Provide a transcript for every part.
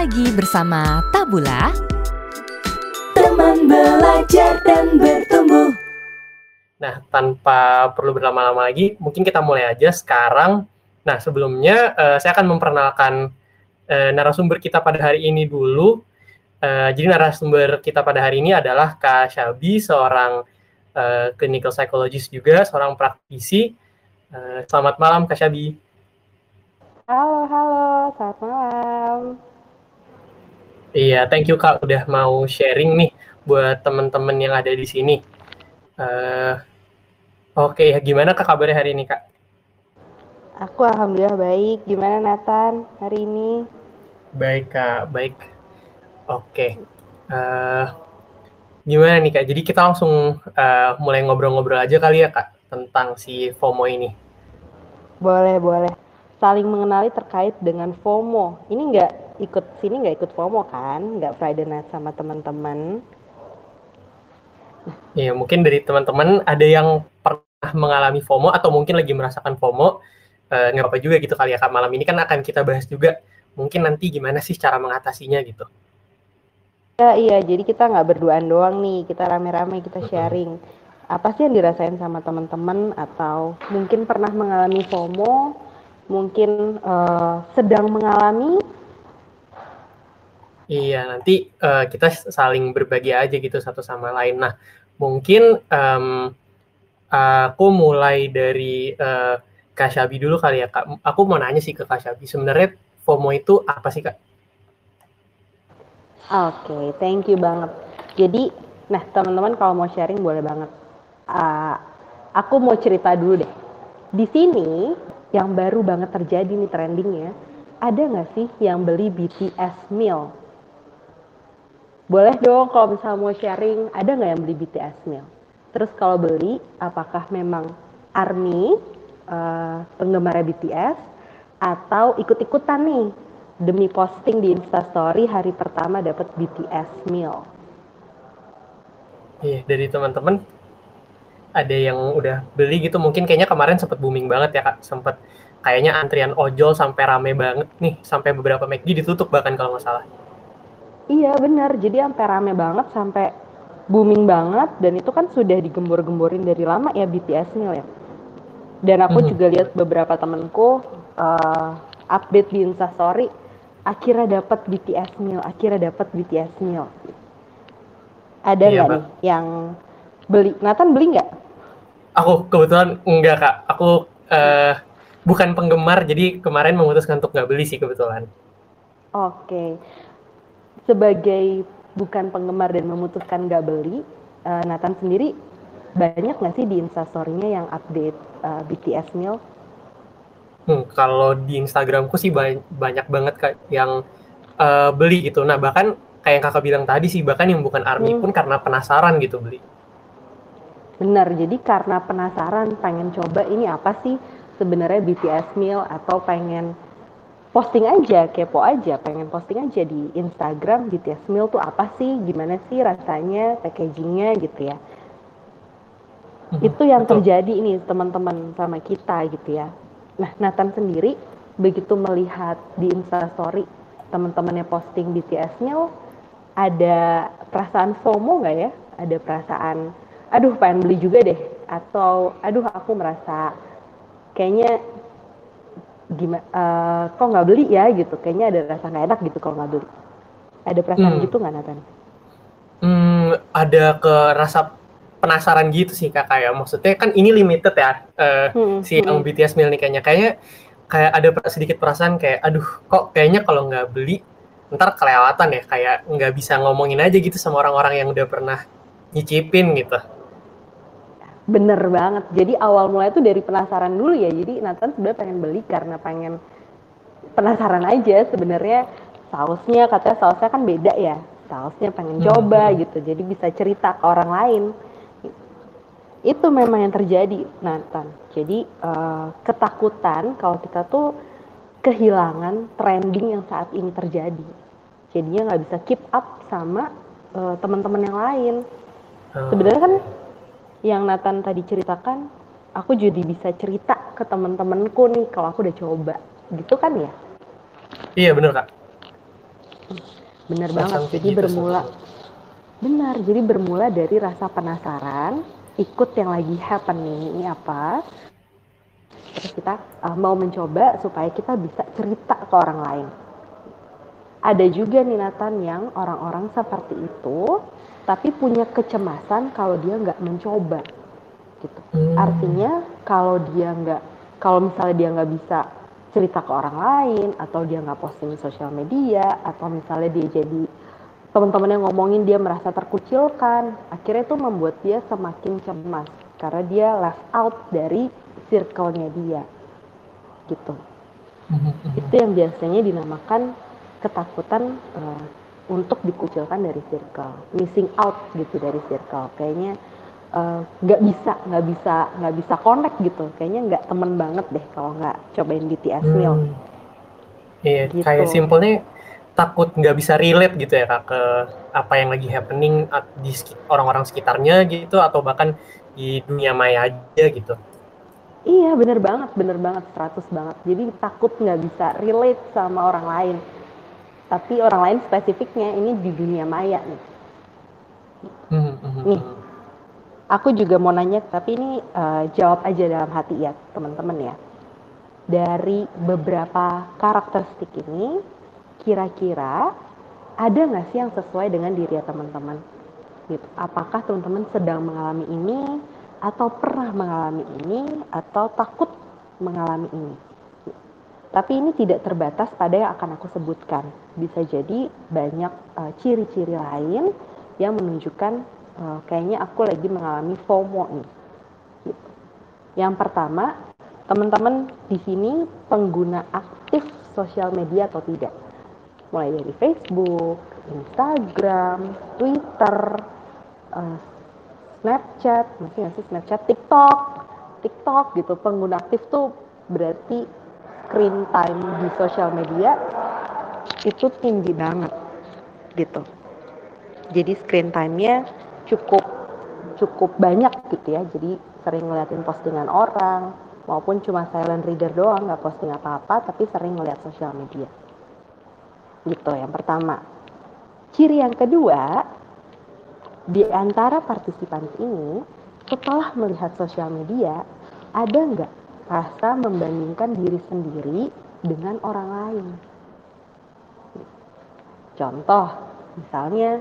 lagi bersama Tabula. Teman belajar dan bertumbuh. Nah, tanpa perlu berlama-lama lagi, mungkin kita mulai aja sekarang. Nah, sebelumnya uh, saya akan memperkenalkan uh, narasumber kita pada hari ini dulu. Uh, jadi narasumber kita pada hari ini adalah Kak Syabi, seorang uh, clinical psychologist juga, seorang praktisi. Uh, selamat malam Kak Syabi. Halo, halo, selamat malam. Iya, thank you Kak udah mau sharing nih buat teman-teman yang ada di sini. Uh, Oke, okay, gimana Kak kabarnya hari ini Kak? Aku alhamdulillah baik. Gimana Nathan hari ini? Baik Kak, baik. Oke. Okay. Uh, eh, gimana nih Kak? Jadi kita langsung uh, mulai ngobrol-ngobrol aja kali ya Kak tentang si FOMO ini. Boleh, boleh saling mengenali terkait dengan FOMO. Ini nggak ikut sini nggak ikut FOMO kan? Nggak Friday night sama teman-teman. Iya, mungkin dari teman-teman ada yang pernah mengalami FOMO atau mungkin lagi merasakan FOMO. Eh, nggak apa-apa juga gitu kali ya Kak. Malam ini kan akan kita bahas juga mungkin nanti gimana sih cara mengatasinya gitu. Ya, iya, jadi kita nggak berduaan doang nih, kita rame-rame, kita sharing. Apa sih yang dirasain sama teman-teman atau mungkin pernah mengalami FOMO, mungkin uh, sedang mengalami? Iya, nanti uh, kita saling berbagi aja gitu satu sama lain. Nah, mungkin um, aku mulai dari uh, Kak Syabi dulu kali ya, Kak. Aku mau nanya sih ke Kak Syabi, sebenarnya FOMO itu apa sih, Kak? Oke, okay, thank you banget. Jadi, nah teman-teman kalau mau sharing boleh banget. Uh, aku mau cerita dulu deh. Di sini yang baru banget terjadi nih trendingnya, ada nggak sih yang beli BTS meal? Boleh dong kalau misalnya mau sharing, ada nggak yang beli BTS meal? Terus kalau beli, apakah memang ARMY, uh, penggemar BTS, atau ikut-ikutan nih demi posting di Instastory hari pertama dapat BTS meal? Iya, dari teman-teman ada yang udah beli gitu mungkin kayaknya kemarin sempat booming banget ya kak sempat kayaknya antrian ojol sampai rame banget nih sampai beberapa McD ditutup bahkan kalau nggak salah iya benar jadi sampai rame banget sampai booming banget dan itu kan sudah digembor-gemborin dari lama ya BTS nih ya dan aku hmm. juga lihat beberapa temenku uh, update di Instastory akhirnya dapat BTS meal akhirnya dapat BTS meal ada iya, nggak iya, nih yang beli Nathan beli nggak Aku kebetulan enggak kak. Aku uh, bukan penggemar, jadi kemarin memutuskan untuk nggak beli sih kebetulan. Oke. Sebagai bukan penggemar dan memutuskan nggak beli, uh, Nathan sendiri banyak nggak sih di instastorynya yang update uh, BTS meal? Hmm, kalau di Instagramku sih banyak, banyak banget kak yang uh, beli gitu. Nah bahkan kayak yang kakak bilang tadi sih bahkan yang bukan army hmm. pun karena penasaran gitu beli. Benar, jadi karena penasaran pengen coba ini apa sih sebenarnya BTS meal atau pengen posting aja, kepo aja, pengen posting aja di Instagram BTS meal tuh apa sih, gimana sih rasanya, packagingnya gitu ya. Hmm, Itu yang betul. terjadi ini teman-teman sama kita gitu ya. Nah, Nathan sendiri begitu melihat di Instastory teman-temannya posting BTS meal, ada perasaan FOMO nggak ya? Ada perasaan aduh pengen beli juga deh atau aduh aku merasa kayaknya gimana uh, kok nggak beli ya gitu kayaknya ada rasa nggak enak gitu kalau nggak beli ada perasaan hmm. gitu nggak Nathan? Hmm, ada ke rasa penasaran gitu sih kak kayak maksudnya kan ini limited ya uh, hmm, si hmm. BTS nih kayaknya kayaknya kayak ada sedikit perasaan kayak aduh kok kayaknya kalau nggak beli ntar kelewatan ya kayak nggak bisa ngomongin aja gitu sama orang-orang yang udah pernah nyicipin gitu. Bener banget. Jadi awal mulai itu dari penasaran dulu ya. Jadi Nathan sebenarnya pengen beli karena pengen penasaran aja sebenarnya sausnya katanya sausnya kan beda ya. Sausnya pengen hmm. coba gitu. Jadi bisa cerita ke orang lain. Itu memang yang terjadi Nathan. Jadi uh, ketakutan kalau kita tuh kehilangan trending yang saat ini terjadi. Jadinya nggak bisa keep up sama uh, teman-teman yang lain. Oh. Sebenarnya kan yang Nathan tadi ceritakan, aku jadi bisa cerita ke teman-temanku nih kalau aku udah coba, gitu kan ya? Iya bener kak. Bener banget. Jadi gitu bermula benar. Jadi bermula dari rasa penasaran, ikut yang lagi happening ini apa. Terus kita uh, mau mencoba supaya kita bisa cerita ke orang lain. Ada juga nih Nathan yang orang-orang seperti itu, tapi punya kecemasan kalau dia nggak mencoba, gitu. Hmm. Artinya kalau dia nggak, kalau misalnya dia nggak bisa cerita ke orang lain atau dia nggak posting di sosial media atau misalnya dia jadi teman-teman yang ngomongin dia merasa terkucilkan akhirnya itu membuat dia semakin cemas karena dia left out dari circle-nya dia gitu itu yang biasanya dinamakan ketakutan uh, untuk dikucilkan dari circle missing out gitu dari circle. Kayaknya Eh, nggak uh, bisa nggak bisa nggak bisa connect gitu. Kayaknya nggak temen banget deh kalau nggak cobain BTS hmm. meal iya gitu. kayak simpelnya takut nggak bisa relate gitu ya kak ke apa yang lagi happening di orang-orang sekitarnya gitu atau bahkan di dunia maya aja gitu. Iya bener banget bener banget 100 banget. Jadi takut nggak bisa relate sama orang lain tapi orang lain spesifiknya ini di dunia maya nih hmm, hmm, nih hmm. Aku juga mau nanya, tapi ini uh, jawab aja dalam hati ya, teman-teman ya. Dari beberapa karakteristik ini, kira-kira ada nggak sih yang sesuai dengan diri ya teman-teman? Gitu. Apakah teman-teman sedang mengalami ini, atau pernah mengalami ini, atau takut mengalami ini? Tapi ini tidak terbatas pada yang akan aku sebutkan. Bisa jadi banyak eh, ciri-ciri lain yang menunjukkan uh, kayaknya aku lagi mengalami FOMO nih. Gitu. Yang pertama, teman-teman di sini pengguna aktif sosial media atau tidak? Mulai dari Facebook, Instagram, Twitter, uh, Snapchat, masih nggak sih Snapchat, TikTok, TikTok gitu. Pengguna aktif tuh berarti screen time di sosial media itu tinggi banget gitu. Jadi screen time-nya cukup cukup banyak gitu ya. Jadi sering ngeliatin postingan orang maupun cuma silent reader doang nggak posting apa-apa tapi sering ngeliat sosial media. Gitu yang pertama. Ciri yang kedua di antara partisipan ini setelah melihat sosial media ada nggak rasa membandingkan diri sendiri dengan orang lain. Contoh misalnya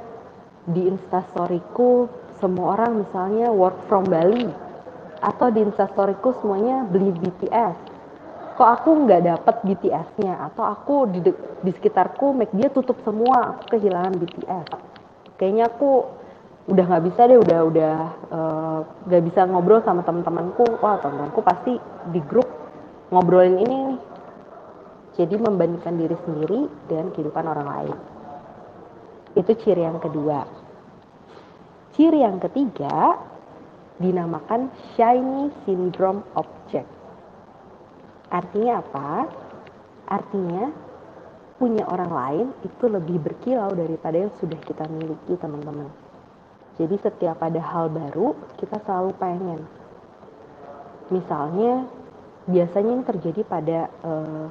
di instastoryku semua orang misalnya work from Bali atau di instastoryku semuanya beli BTS kok aku nggak dapet BTS-nya atau aku di, di sekitarku make dia tutup semua aku kehilangan BTS kayaknya aku udah nggak bisa deh udah udah eh, nggak uh, bisa ngobrol sama teman-temanku wah teman-temanku pasti di grup ngobrolin ini nih jadi membandingkan diri sendiri dengan kehidupan orang lain itu ciri yang kedua. Ciri yang ketiga dinamakan shiny syndrome object. Artinya apa? Artinya punya orang lain itu lebih berkilau daripada yang sudah kita miliki teman-teman. Jadi setiap ada hal baru kita selalu pengen. Misalnya biasanya ini terjadi pada uh,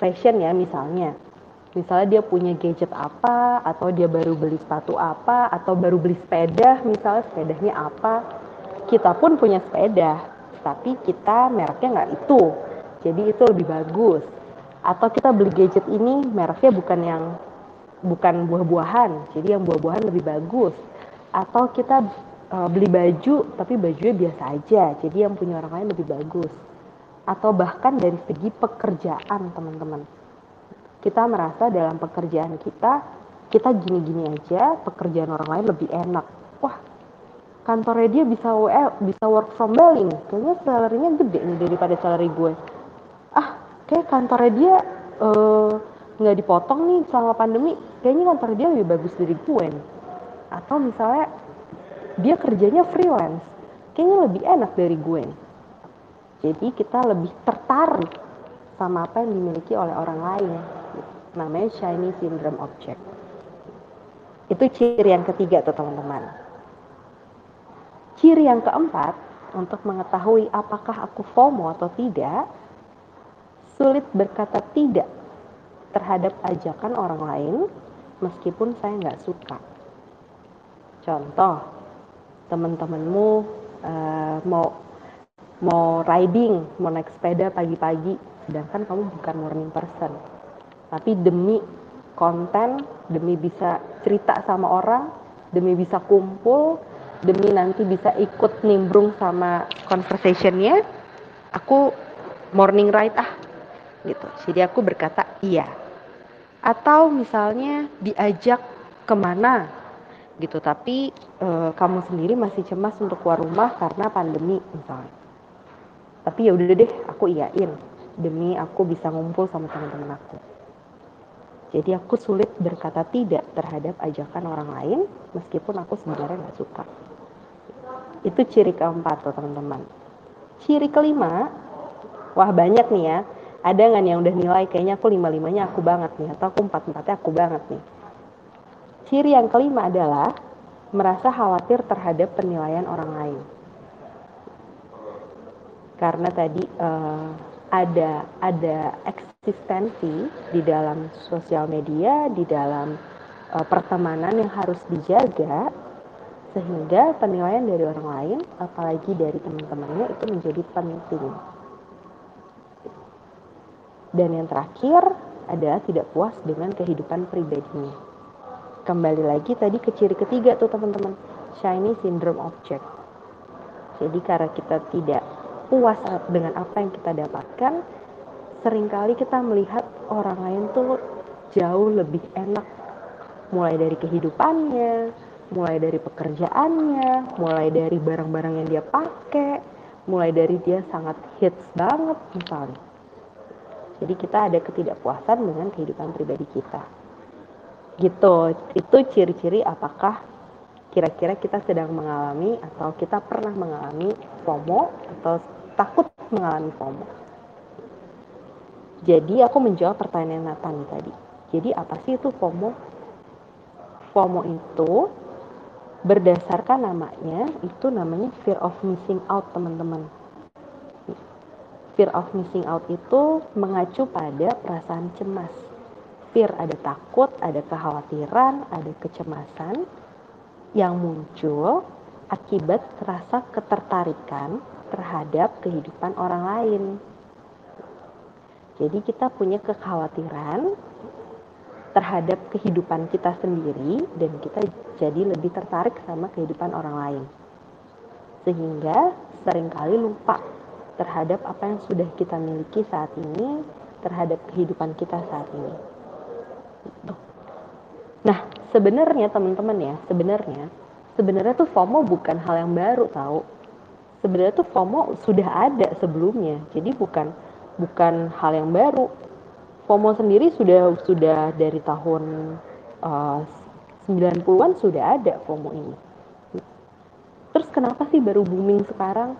fashion ya misalnya. Misalnya dia punya gadget apa atau dia baru beli sepatu apa atau baru beli sepeda misalnya sepedanya apa. Kita pun punya sepeda tapi kita mereknya nggak itu. Jadi itu lebih bagus. Atau kita beli gadget ini mereknya bukan yang bukan buah-buahan. Jadi yang buah-buahan lebih bagus atau kita uh, beli baju tapi bajunya biasa aja jadi yang punya orang lain lebih bagus. Atau bahkan dari segi pekerjaan teman-teman. Kita merasa dalam pekerjaan kita kita gini-gini aja pekerjaan orang lain lebih enak. Wah kantornya dia bisa WE, bisa work from Bali kayaknya salary-nya gede nih daripada salary gue. Ah kayak kantornya dia eh, nggak uh, dipotong nih selama pandemi. Kayaknya kantor dia lebih bagus dari gue nih atau misalnya dia kerjanya freelance kayaknya lebih enak dari gue jadi kita lebih tertarik sama apa yang dimiliki oleh orang lain namanya shiny syndrome object. Itu ciri yang ketiga tuh teman-teman. Ciri yang keempat, untuk mengetahui apakah aku FOMO atau tidak, sulit berkata tidak terhadap ajakan orang lain meskipun saya nggak suka. Contoh, teman-temanmu uh, mau mau riding, mau naik sepeda pagi-pagi, sedangkan kamu bukan morning person. Tapi demi konten, demi bisa cerita sama orang, demi bisa kumpul, demi nanti bisa ikut nimbrung sama conversationnya, aku morning ride ah, gitu. Jadi aku berkata iya. Atau misalnya diajak ke mana gitu, tapi e, kamu sendiri masih cemas untuk keluar rumah karena pandemi misalnya. Tapi ya udah deh, aku iyain demi aku bisa ngumpul sama teman-teman aku. Jadi aku sulit berkata tidak terhadap ajakan orang lain meskipun aku sebenarnya nggak suka. Itu ciri keempat tuh teman-teman. Ciri kelima, wah banyak nih ya. Ada nggak yang udah nilai kayaknya aku lima-limanya aku banget nih atau aku empat-empatnya aku banget nih. Ciri yang kelima adalah merasa khawatir terhadap penilaian orang lain. Karena tadi uh, ada ada eksistensi di dalam sosial media, di dalam uh, pertemanan yang harus dijaga sehingga penilaian dari orang lain, apalagi dari teman-temannya itu menjadi penting. Dan yang terakhir adalah tidak puas dengan kehidupan pribadinya. Kembali lagi tadi ke ciri ketiga tuh teman-teman, shiny syndrome object. Jadi karena kita tidak puas dengan apa yang kita dapatkan, sering kali kita melihat orang lain tuh jauh lebih enak. Mulai dari kehidupannya, mulai dari pekerjaannya, mulai dari barang-barang yang dia pakai, mulai dari dia sangat hits banget misalnya. Jadi kita ada ketidakpuasan dengan kehidupan pribadi kita. Gitu, itu ciri-ciri apakah kira-kira kita sedang mengalami atau kita pernah mengalami FOMO atau takut mengalami FOMO. Jadi aku menjawab pertanyaan Nathan tadi. Jadi apa sih itu FOMO? FOMO itu berdasarkan namanya itu namanya fear of missing out teman-teman. Fear of missing out itu mengacu pada perasaan cemas. Fear ada takut, ada kekhawatiran, ada kecemasan yang muncul akibat rasa ketertarikan terhadap kehidupan orang lain. Jadi kita punya kekhawatiran terhadap kehidupan kita sendiri dan kita jadi lebih tertarik sama kehidupan orang lain. Sehingga sering kali lupa terhadap apa yang sudah kita miliki saat ini, terhadap kehidupan kita saat ini. Nah, sebenarnya teman-teman ya, sebenarnya sebenarnya tuh FOMO bukan hal yang baru tahu sebenarnya tuh FOMO sudah ada sebelumnya. Jadi bukan bukan hal yang baru. FOMO sendiri sudah sudah dari tahun uh, 90-an sudah ada FOMO ini. Terus kenapa sih baru booming sekarang?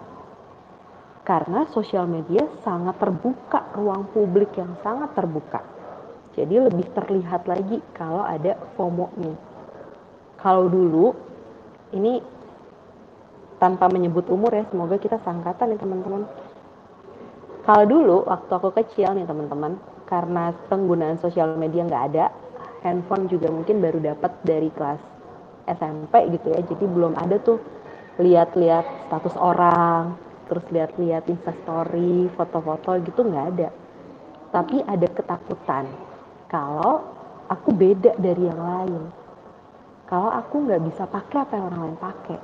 Karena sosial media sangat terbuka, ruang publik yang sangat terbuka. Jadi lebih terlihat lagi kalau ada FOMO-nya. Kalau dulu ini tanpa menyebut umur ya semoga kita sangkatan nih teman-teman. Kalau dulu waktu aku kecil nih teman-teman karena penggunaan sosial media nggak ada handphone juga mungkin baru dapat dari kelas SMP gitu ya. Jadi belum ada tuh lihat-lihat status orang terus lihat-lihat instastory foto-foto gitu nggak ada. Tapi ada ketakutan kalau aku beda dari yang lain kalau aku nggak bisa pakai apa yang orang lain pakai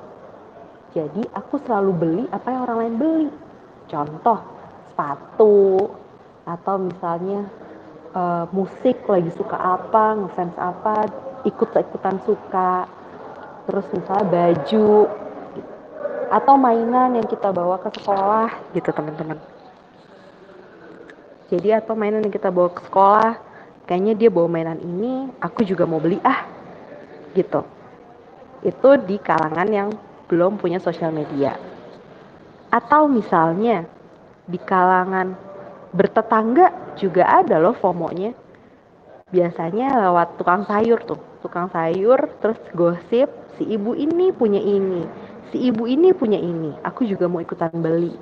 jadi aku selalu beli apa yang orang lain beli. Contoh sepatu atau misalnya uh, musik lagi suka apa, ngefans apa, ikut-ikutan suka. Terus misalnya baju atau mainan yang kita bawa ke sekolah gitu teman-teman. Jadi atau mainan yang kita bawa ke sekolah, kayaknya dia bawa mainan ini, aku juga mau beli ah gitu. Itu di kalangan yang belum punya sosial media. Atau misalnya di kalangan bertetangga juga ada loh FOMO-nya. Biasanya lewat tukang sayur tuh, tukang sayur terus gosip si ibu ini punya ini, si ibu ini punya ini, aku juga mau ikutan beli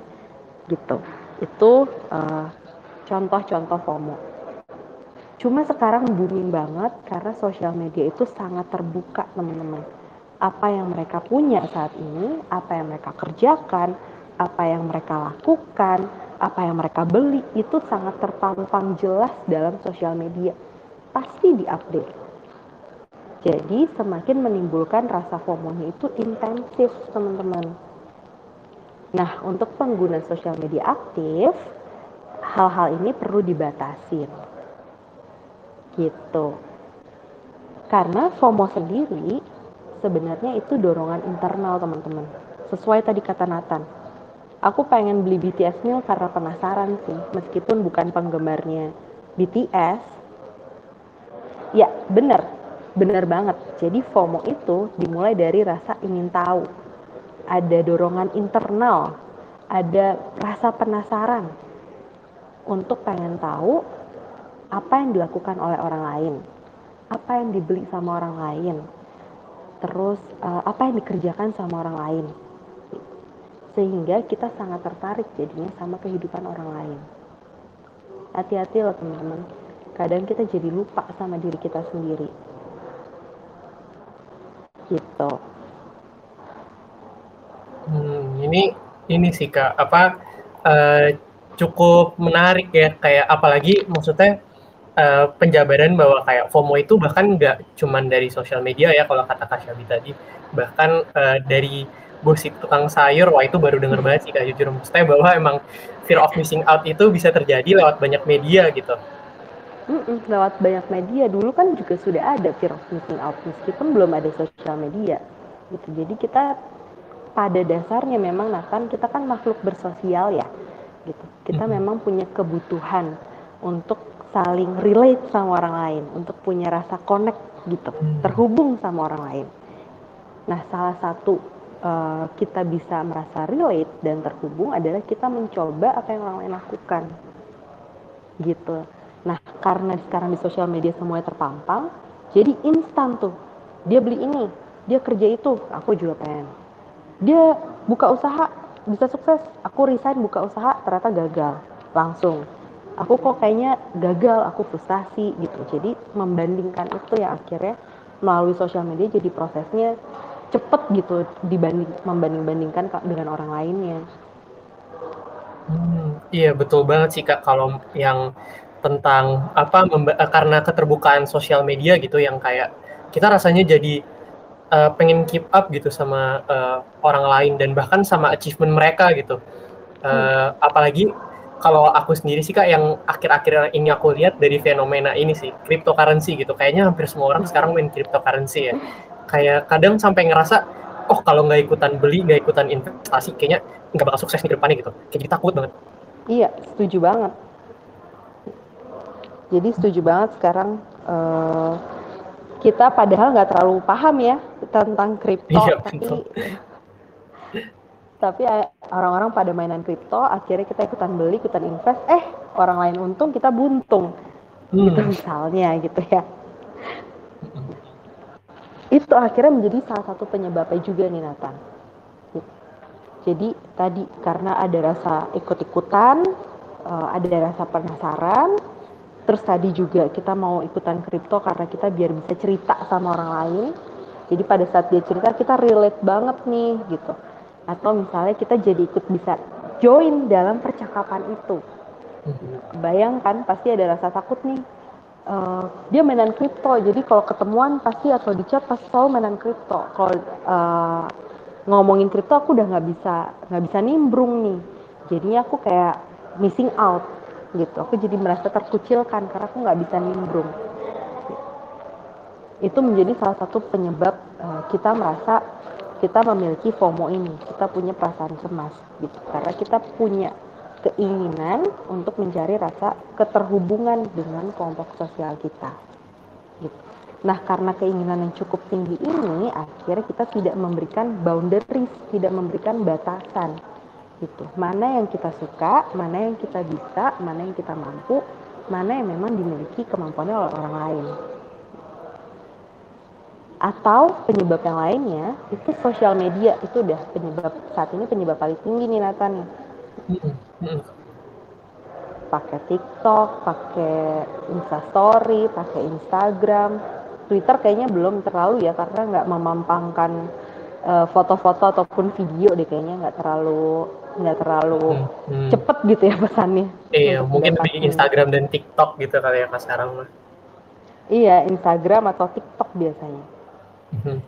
gitu. Itu eh, contoh-contoh FOMO. Cuma sekarang booming banget karena sosial media itu sangat terbuka teman-teman. Apa yang mereka punya saat ini, apa yang mereka kerjakan, apa yang mereka lakukan, apa yang mereka beli itu sangat terpampang jelas dalam sosial media. Pasti diupdate. Jadi semakin menimbulkan rasa FOMO-nya itu intensif teman-teman. Nah untuk pengguna sosial media aktif, hal-hal ini perlu dibatasi gitu. Karena FOMO sendiri sebenarnya itu dorongan internal teman-teman. Sesuai tadi kata Nathan. Aku pengen beli BTS Meal karena penasaran sih, meskipun bukan penggemarnya BTS. Ya, bener. Bener banget. Jadi FOMO itu dimulai dari rasa ingin tahu. Ada dorongan internal, ada rasa penasaran untuk pengen tahu apa yang dilakukan oleh orang lain, apa yang dibeli sama orang lain, terus uh, apa yang dikerjakan sama orang lain, sehingga kita sangat tertarik jadinya sama kehidupan orang lain. Hati-hati loh teman-teman, kadang kita jadi lupa sama diri kita sendiri. Gitu. Hmm, ini ini sih kak apa uh, cukup menarik ya kayak apalagi maksudnya uh, penjabaran bahwa kayak FOMO itu bahkan nggak cuman dari sosial media ya kalau kata Kak Syabi tadi. Bahkan uh, dari gosip tukang sayur wah itu baru denger banget sih kak jujur. Maksudnya bahwa emang fear of missing out itu bisa terjadi lewat banyak media gitu. Mm-mm, lewat banyak media. Dulu kan juga sudah ada fear of missing out meskipun belum ada sosial media. Gitu. Jadi kita pada dasarnya memang nah kan kita kan makhluk bersosial ya. Gitu. Kita mm-hmm. memang punya kebutuhan untuk saling relate sama orang lain, untuk punya rasa connect gitu, hmm. terhubung sama orang lain. Nah, salah satu uh, kita bisa merasa relate dan terhubung adalah kita mencoba apa yang orang lain lakukan, gitu. Nah, karena sekarang di sosial media semuanya terpampang, jadi instan tuh. Dia beli ini, dia kerja itu, aku juga pengen. Dia buka usaha, bisa sukses. Aku resign buka usaha, ternyata gagal. Langsung aku kok kayaknya gagal, aku frustasi gitu. Jadi membandingkan itu ya akhirnya melalui sosial media jadi prosesnya cepet gitu dibanding membanding-bandingkan dengan orang lainnya. Hmm, iya betul banget sih kak kalau yang tentang apa eh, karena keterbukaan sosial media gitu yang kayak kita rasanya jadi uh, pengen keep up gitu sama uh, orang lain dan bahkan sama achievement mereka gitu. Uh, hmm. Apalagi kalau aku sendiri sih kak yang akhir-akhir ini aku lihat dari fenomena ini sih cryptocurrency gitu. Kayaknya hampir semua orang sekarang main cryptocurrency ya. Kayak kadang sampai ngerasa oh kalau nggak ikutan beli nggak ikutan investasi kayaknya nggak bakal sukses di depannya gitu. Kayak jadi takut banget. Iya setuju banget. Jadi setuju banget sekarang uh, kita padahal nggak terlalu paham ya tentang kripto iya, tapi tapi eh, orang-orang pada mainan kripto akhirnya kita ikutan beli ikutan invest. Eh orang lain untung kita buntung. Hmm. gitu misalnya gitu ya. Itu akhirnya menjadi salah satu penyebabnya juga nih Nathan. Jadi tadi karena ada rasa ikut-ikutan uh, ada rasa penasaran terus tadi juga kita mau ikutan kripto karena kita biar bisa cerita sama orang lain. Jadi pada saat dia cerita kita relate banget nih gitu atau misalnya kita jadi ikut bisa join dalam percakapan itu. Bayangkan pasti ada rasa takut nih. Uh, dia mainan kripto jadi kalau ketemuan pasti atau di chat pasti selalu mainan kripto. Kalau uh, ngomongin kripto aku udah nggak bisa nggak bisa nimbrung nih. Jadinya aku kayak missing out gitu. Aku jadi merasa terkucilkan karena aku nggak bisa nimbrung. Itu menjadi salah satu penyebab uh, kita merasa kita memiliki FOMO ini, kita punya perasaan cemas gitu. Karena kita punya keinginan untuk mencari rasa keterhubungan dengan kelompok sosial kita. Gitu. Nah, karena keinginan yang cukup tinggi ini, akhirnya kita tidak memberikan boundaries, tidak memberikan batasan. Gitu. Mana yang kita suka, mana yang kita bisa, mana yang kita mampu, mana yang memang dimiliki kemampuannya oleh orang lain atau penyebab yang lainnya itu sosial media itu udah penyebab saat ini penyebab paling tinggi nih Nathan pakai TikTok, pakai Instastory, pakai Instagram, Twitter kayaknya belum terlalu ya karena nggak memampangkan uh, foto-foto ataupun video deh kayaknya nggak terlalu nggak terlalu hmm, hmm. cepet gitu ya pesannya. Iya, mungkin lebih Instagram dan TikTok gitu kali ya sekarang mah. Iya, Instagram atau TikTok biasanya. Hmm.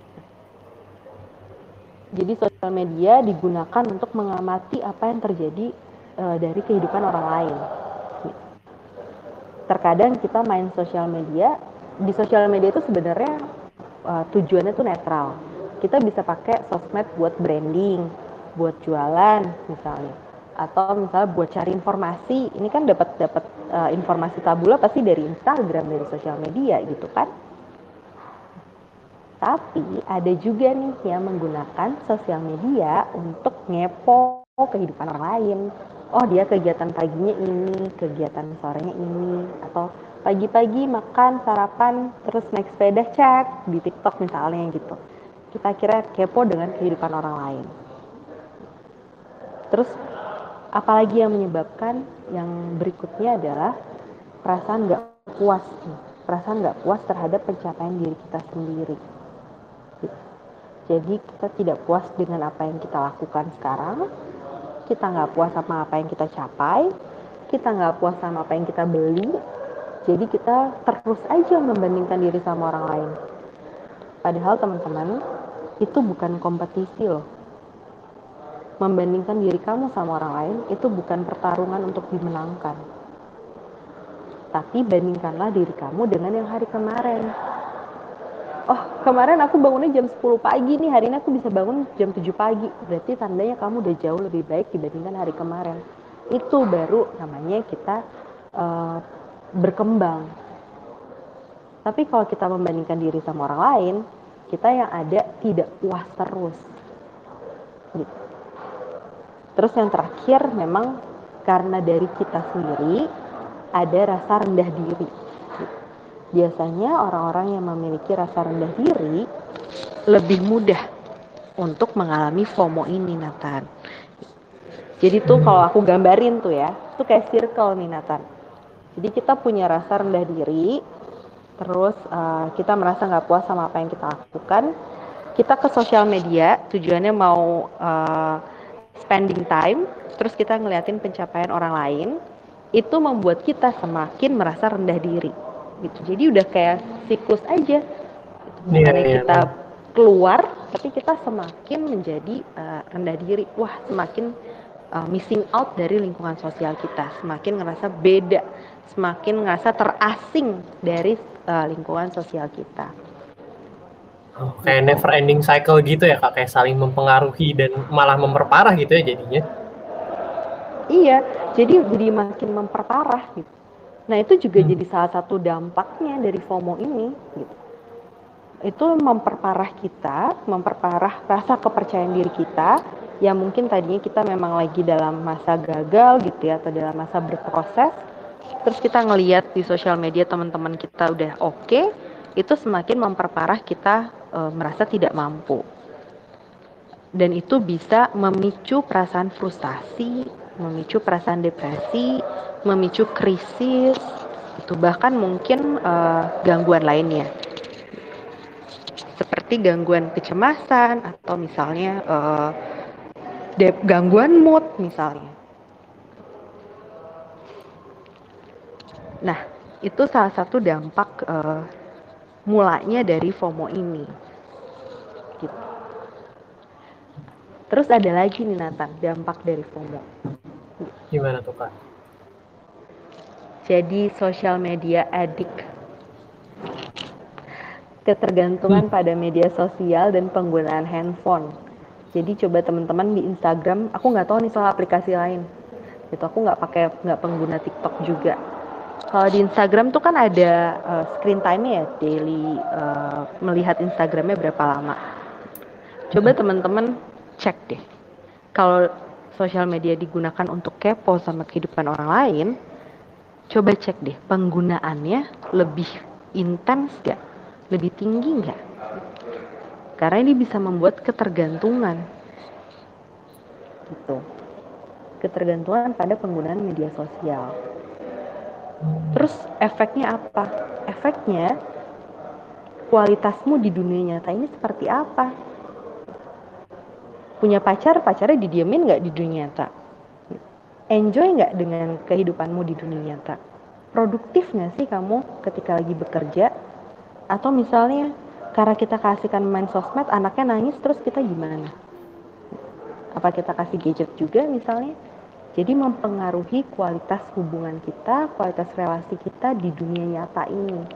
Jadi sosial media digunakan untuk mengamati apa yang terjadi uh, dari kehidupan orang lain. Terkadang kita main sosial media, di sosial media itu sebenarnya uh, tujuannya tuh netral. Kita bisa pakai sosmed buat branding, buat jualan misalnya, atau misalnya buat cari informasi. Ini kan dapat dapat uh, informasi tabula pasti dari Instagram, dari sosial media gitu kan. Tapi ada juga nih yang menggunakan sosial media untuk ngepo kehidupan orang lain, oh dia kegiatan paginya ini, kegiatan sorenya ini, atau pagi-pagi makan, sarapan, terus naik sepeda cek di TikTok misalnya gitu. Kita kira kepo dengan kehidupan orang lain. Terus apalagi yang menyebabkan yang berikutnya adalah perasaan nggak puas perasaan nggak puas terhadap pencapaian diri kita sendiri. Jadi kita tidak puas dengan apa yang kita lakukan sekarang, kita nggak puas sama apa yang kita capai, kita nggak puas sama apa yang kita beli, jadi kita terus aja membandingkan diri sama orang lain. Padahal teman-teman, itu bukan kompetisi loh. Membandingkan diri kamu sama orang lain itu bukan pertarungan untuk dimenangkan. Tapi bandingkanlah diri kamu dengan yang hari kemarin oh kemarin aku bangunnya jam 10 pagi nih. Hari ini aku bisa bangun jam 7 pagi. Berarti tandanya kamu udah jauh lebih baik dibandingkan hari kemarin. Itu baru namanya kita uh, berkembang. Tapi kalau kita membandingkan diri sama orang lain kita yang ada tidak puas terus. Terus yang terakhir memang karena dari kita sendiri ada rasa rendah diri biasanya orang-orang yang memiliki rasa rendah diri lebih mudah untuk mengalami FOMO ini Nathan. Jadi tuh kalau aku gambarin tuh ya, tuh kayak circle nih Nathan. Jadi kita punya rasa rendah diri, terus uh, kita merasa nggak puas sama apa yang kita lakukan. Kita ke sosial media, tujuannya mau uh, spending time, terus kita ngeliatin pencapaian orang lain, itu membuat kita semakin merasa rendah diri gitu jadi udah kayak siklus aja gitu. yeah, yeah, kita yeah. keluar tapi kita semakin menjadi uh, rendah diri wah semakin uh, missing out dari lingkungan sosial kita semakin ngerasa beda semakin ngerasa terasing dari uh, lingkungan sosial kita Oh, kayak never ending cycle gitu ya kak, kayak saling mempengaruhi dan malah memperparah gitu ya jadinya. Iya, jadi jadi makin memperparah gitu. Nah itu juga hmm. jadi salah satu dampaknya dari FOMO ini. Gitu. Itu memperparah kita, memperparah rasa kepercayaan diri kita, yang mungkin tadinya kita memang lagi dalam masa gagal gitu ya, atau dalam masa berproses, terus kita ngeliat di sosial media teman-teman kita udah oke, okay, itu semakin memperparah kita e, merasa tidak mampu. Dan itu bisa memicu perasaan frustasi, memicu perasaan depresi, memicu krisis, itu bahkan mungkin uh, gangguan lainnya. Seperti gangguan kecemasan atau misalnya uh, gangguan mood misalnya. Nah, itu salah satu dampak uh, mulanya dari FOMO ini. Gitu. Terus ada lagi nih Nathan, dampak dari FOMO. Gimana tuh Kak? Jadi social media addict. Ketergantungan hmm. pada media sosial dan penggunaan handphone. Jadi coba teman-teman di Instagram, aku nggak tahu nih soal aplikasi lain. Gitu aku nggak pakai nggak pengguna TikTok juga. Kalau di Instagram tuh kan ada uh, screen time ya, daily uh, melihat Instagramnya berapa lama. Coba hmm. teman-teman cek deh. Kalau sosial media digunakan untuk kepo sama kehidupan orang lain, coba cek deh penggunaannya lebih intens gak? Lebih tinggi gak? Karena ini bisa membuat ketergantungan. Gitu. Ketergantungan pada penggunaan media sosial. Terus efeknya apa? Efeknya kualitasmu di dunia nyata ini seperti apa? Punya pacar, pacarnya didiemin nggak di dunia nyata? Enjoy nggak dengan kehidupanmu di dunia nyata? Produktif nggak sih kamu ketika lagi bekerja? Atau misalnya karena kita kasihkan main sosmed, anaknya nangis terus kita gimana? Apa kita kasih gadget juga misalnya? Jadi mempengaruhi kualitas hubungan kita, kualitas relasi kita di dunia nyata ini.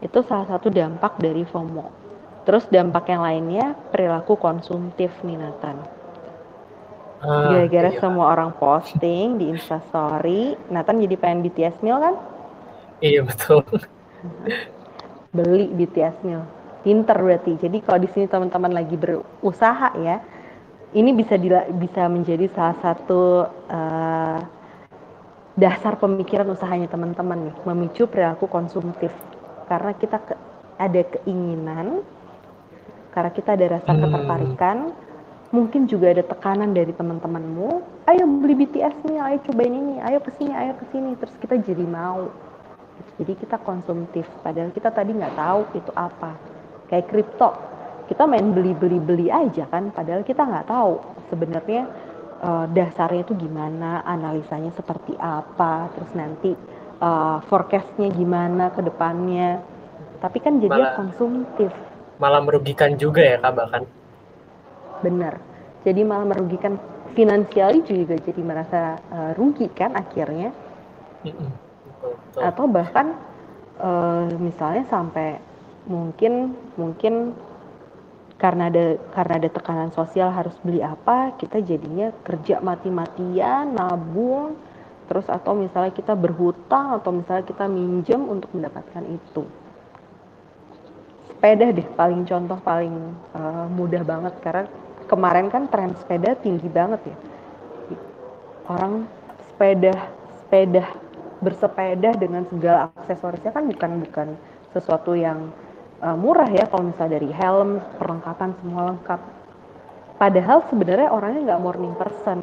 Itu salah satu dampak dari FOMO. Terus dampak yang lainnya perilaku konsumtif nih Nathan. Ah, Gara-gara iya. semua orang posting di Instastory, Nathan jadi pengen BTS meal kan? Iya betul. Beli BTS meal. Pinter berarti. Jadi kalau di sini teman-teman lagi berusaha ya, ini bisa dila, bisa menjadi salah satu uh, dasar pemikiran usahanya teman-teman nih, memicu perilaku konsumtif. Karena kita ke, ada keinginan, karena kita ada rasa hmm. ketertarikan, mungkin juga ada tekanan dari teman-temanmu, ayo beli BTS nih, ayo cobain ini, ayo ke sini, ayo ke sini, terus kita jadi mau. Jadi kita konsumtif, padahal kita tadi nggak tahu itu apa. Kayak kripto, kita main beli-beli-beli aja kan, padahal kita nggak tahu sebenarnya uh, dasarnya itu gimana, analisanya seperti apa, terus nanti uh, forecastnya gimana ke depannya. Tapi kan jadi malah, konsumtif. Malah merugikan juga ya kak bahkan. Bener. Jadi malah merugikan finansial juga jadi merasa uh, rugi kan akhirnya. Atau bahkan uh, misalnya sampai mungkin mungkin karena ada karena ada tekanan sosial harus beli apa kita jadinya kerja mati-matian nabung terus atau misalnya kita berhutang atau misalnya kita minjem untuk mendapatkan itu sepeda deh paling contoh paling uh, mudah banget karena kemarin kan tren sepeda tinggi banget ya orang sepeda sepeda bersepeda dengan segala aksesorisnya kan bukan bukan sesuatu yang uh, murah ya kalau misalnya dari helm, perlengkapan semua lengkap. Padahal sebenarnya orangnya nggak morning person.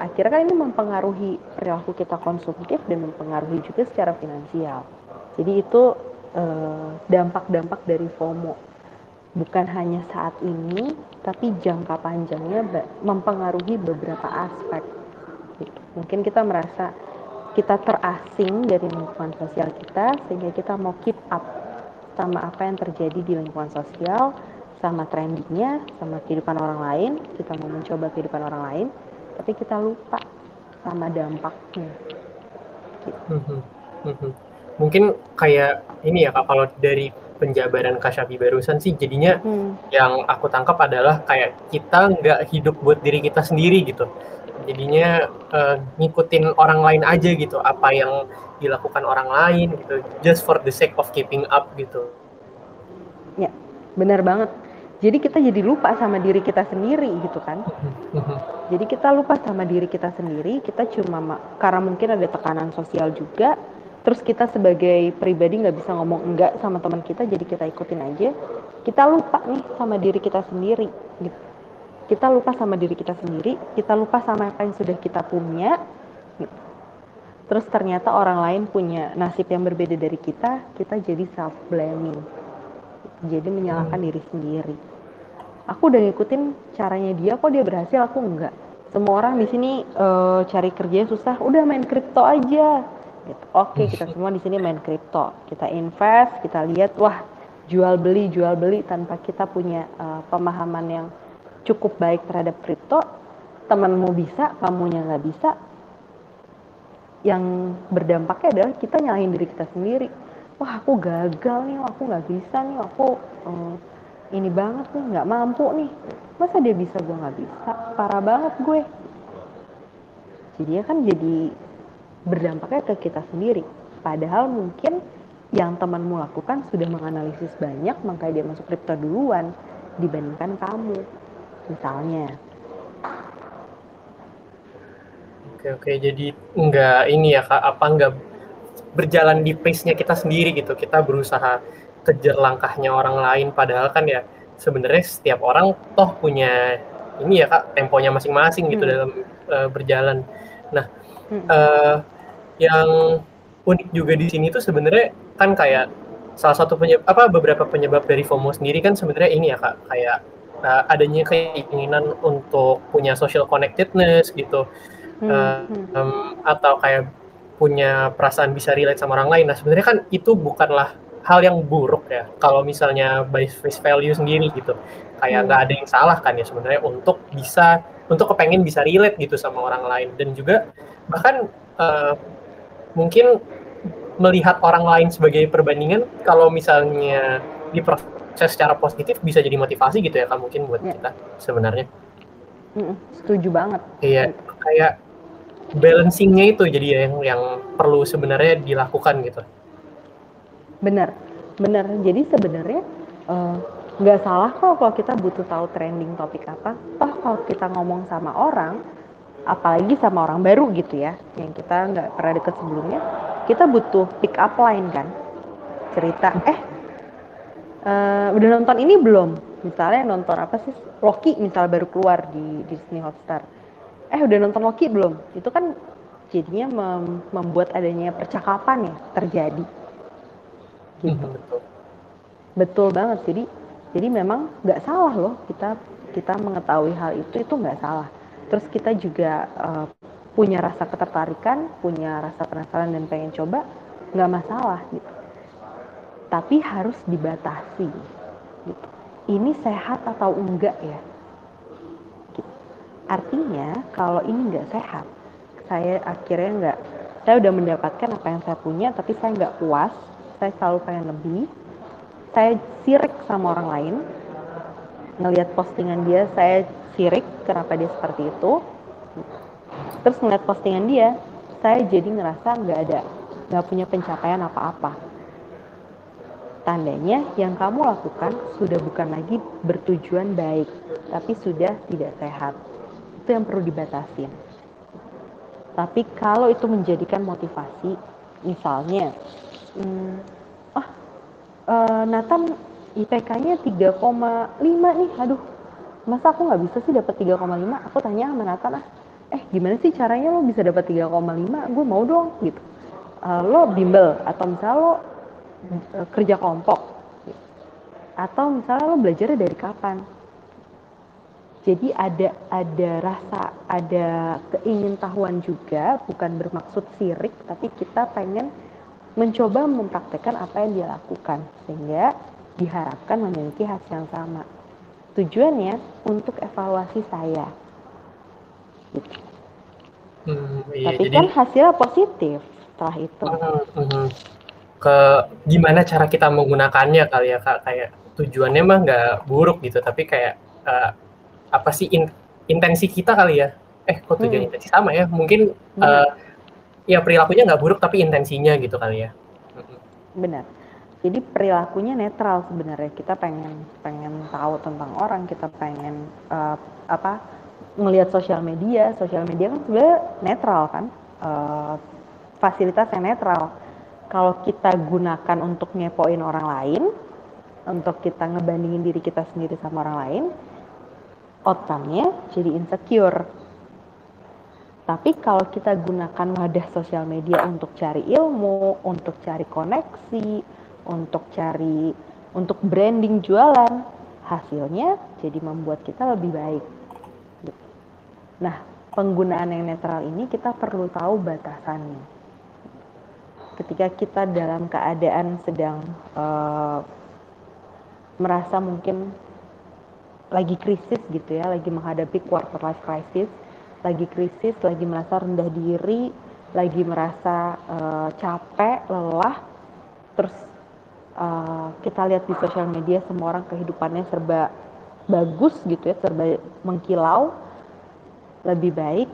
Akhirnya kan ini mempengaruhi perilaku kita konsumtif dan mempengaruhi juga secara finansial. Jadi itu eh, dampak-dampak uh, dari FOMO. Bukan hanya saat ini, tapi jangka panjangnya mempengaruhi beberapa aspek. Gitu. Mungkin kita merasa kita terasing dari lingkungan sosial kita sehingga kita mau keep up sama apa yang terjadi di lingkungan sosial, sama trendingnya, sama kehidupan orang lain, kita mau mencoba kehidupan orang lain, tapi kita lupa sama dampaknya. Gitu. Mungkin kayak ini ya kak, kalau dari penjabaran Kasyafi barusan sih jadinya hmm. yang aku tangkap adalah kayak kita nggak hidup buat diri kita sendiri gitu. Jadinya uh, ngikutin orang lain aja gitu, apa yang dilakukan orang lain gitu just for the sake of keeping up gitu ya benar banget jadi kita jadi lupa sama diri kita sendiri gitu kan jadi kita lupa sama diri kita sendiri kita cuma karena mungkin ada tekanan sosial juga terus kita sebagai pribadi nggak bisa ngomong enggak sama teman kita jadi kita ikutin aja kita lupa nih sama diri kita sendiri gitu kita lupa sama diri kita sendiri kita lupa sama apa yang sudah kita punya gitu terus ternyata orang lain punya nasib yang berbeda dari kita, kita jadi self blaming. Jadi menyalahkan hmm. diri sendiri. Aku udah ngikutin caranya dia kok dia berhasil, aku enggak. Semua orang di sini uh, cari kerja susah, udah main kripto aja. Gitu. Oke, kita semua di sini main kripto. Kita invest, kita lihat wah jual beli jual beli tanpa kita punya uh, pemahaman yang cukup baik terhadap kripto. Temanmu bisa, kamunya nggak bisa, yang berdampaknya adalah kita nyalahin diri kita sendiri wah aku gagal nih aku nggak bisa nih aku um, ini banget nih nggak mampu nih masa dia bisa gue nggak bisa parah banget gue jadi ya kan jadi berdampaknya ke kita sendiri. Padahal mungkin yang temanmu lakukan sudah menganalisis banyak makanya dia masuk kripto duluan dibandingkan kamu misalnya. Oke oke. Jadi nggak ini ya kak. Apa nggak berjalan di pace-nya kita sendiri gitu. Kita berusaha kejar langkahnya orang lain. Padahal kan ya sebenarnya setiap orang toh punya ini ya kak temponya masing-masing gitu hmm. dalam uh, berjalan. Nah hmm. uh, yang unik juga di sini tuh sebenarnya kan kayak salah satu penyebab apa beberapa penyebab dari FOMO sendiri kan sebenarnya ini ya kak kayak uh, adanya keinginan untuk punya social connectedness gitu hmm. Uh, um, atau kayak punya perasaan bisa relate sama orang lain. Nah sebenarnya kan itu bukanlah hal yang buruk ya kalau misalnya by face value sendiri gitu kayak hmm. nggak hmm. ada yang salah kan ya sebenarnya untuk bisa untuk kepengen bisa relate gitu sama orang lain dan juga bahkan uh, mungkin melihat orang lain sebagai perbandingan kalau misalnya diproses secara positif bisa jadi motivasi gitu ya kan mungkin buat ya. kita sebenarnya. Mm, setuju banget. Iya kayak balancingnya itu jadi yang yang perlu sebenarnya dilakukan gitu. Benar benar. Jadi sebenarnya uh, nggak salah kok kalau kita butuh tahu trending topik apa. Toh kalau kita ngomong sama orang apalagi sama orang baru gitu ya yang kita nggak pernah deket sebelumnya kita butuh pick up line kan? Cerita eh uh, udah nonton ini belum? Misalnya nonton apa sih? Loki misal baru keluar di Disney Hotstar. Eh udah nonton Loki belum? Itu kan jadinya mem membuat adanya percakapan ya terjadi. Gitu. betul. betul banget. Jadi jadi memang nggak salah loh kita kita mengetahui hal itu itu nggak salah terus kita juga uh, punya rasa ketertarikan punya rasa penasaran dan pengen coba nggak masalah gitu. Tapi harus dibatasi gitu. Ini sehat atau enggak ya? Gitu. artinya kalau ini nggak sehat saya akhirnya nggak saya udah mendapatkan apa yang saya punya tapi saya nggak puas saya selalu pengen lebih. Saya sirik sama orang lain ngelihat postingan dia saya sirik kenapa dia seperti itu? Terus ngeliat postingan dia saya jadi ngerasa nggak ada nggak punya pencapaian apa-apa. Tandanya yang kamu lakukan sudah bukan lagi bertujuan baik tapi sudah tidak sehat. Itu yang perlu dibatasin. Tapi kalau itu menjadikan motivasi misalnya hmm, oh uh, Nathan IPK-nya 3,5 nih aduh masa aku nggak bisa sih dapat 3,5 aku tanya sama Nathan ah eh gimana sih caranya lo bisa dapat 3,5 gue mau dong gitu uh, lo bimbel atau misalnya lo uh, kerja kelompok gitu. atau misalnya lo belajar dari kapan jadi ada ada rasa ada keingintahuan juga bukan bermaksud sirik tapi kita pengen mencoba mempraktekkan apa yang dia lakukan sehingga diharapkan memiliki hasil yang sama. Tujuannya untuk evaluasi saya. Gitu. Hmm, iya, Tapi jadi, kan hasilnya positif setelah itu. Hmm, hmm, ke gimana cara kita menggunakannya kali ya kak kayak tujuannya mah nggak buruk gitu tapi kayak uh, apa sih in, intensi kita kali ya eh kok tujuan hmm. intensi sama ya mungkin hmm. uh, ya perilakunya nggak buruk tapi intensinya gitu kali ya benar jadi perilakunya netral sebenarnya. Kita pengen pengen tahu tentang orang kita pengen uh, apa ngelihat sosial media. Sosial media kan sebenarnya netral kan? Uh, fasilitas yang netral. Kalau kita gunakan untuk ngepoin orang lain untuk kita ngebandingin diri kita sendiri sama orang lain outcome-nya jadi insecure. Tapi kalau kita gunakan wadah sosial media untuk cari ilmu, untuk cari koneksi, untuk cari untuk branding jualan, hasilnya jadi membuat kita lebih baik. Nah, penggunaan yang netral ini kita perlu tahu batasannya. Ketika kita dalam keadaan sedang uh, merasa mungkin lagi krisis gitu ya, lagi menghadapi quarter life crisis, lagi krisis, lagi merasa rendah diri, lagi merasa uh, capek, lelah, terus uh, kita lihat di sosial media semua orang kehidupannya serba bagus gitu ya, serba mengkilau, lebih baik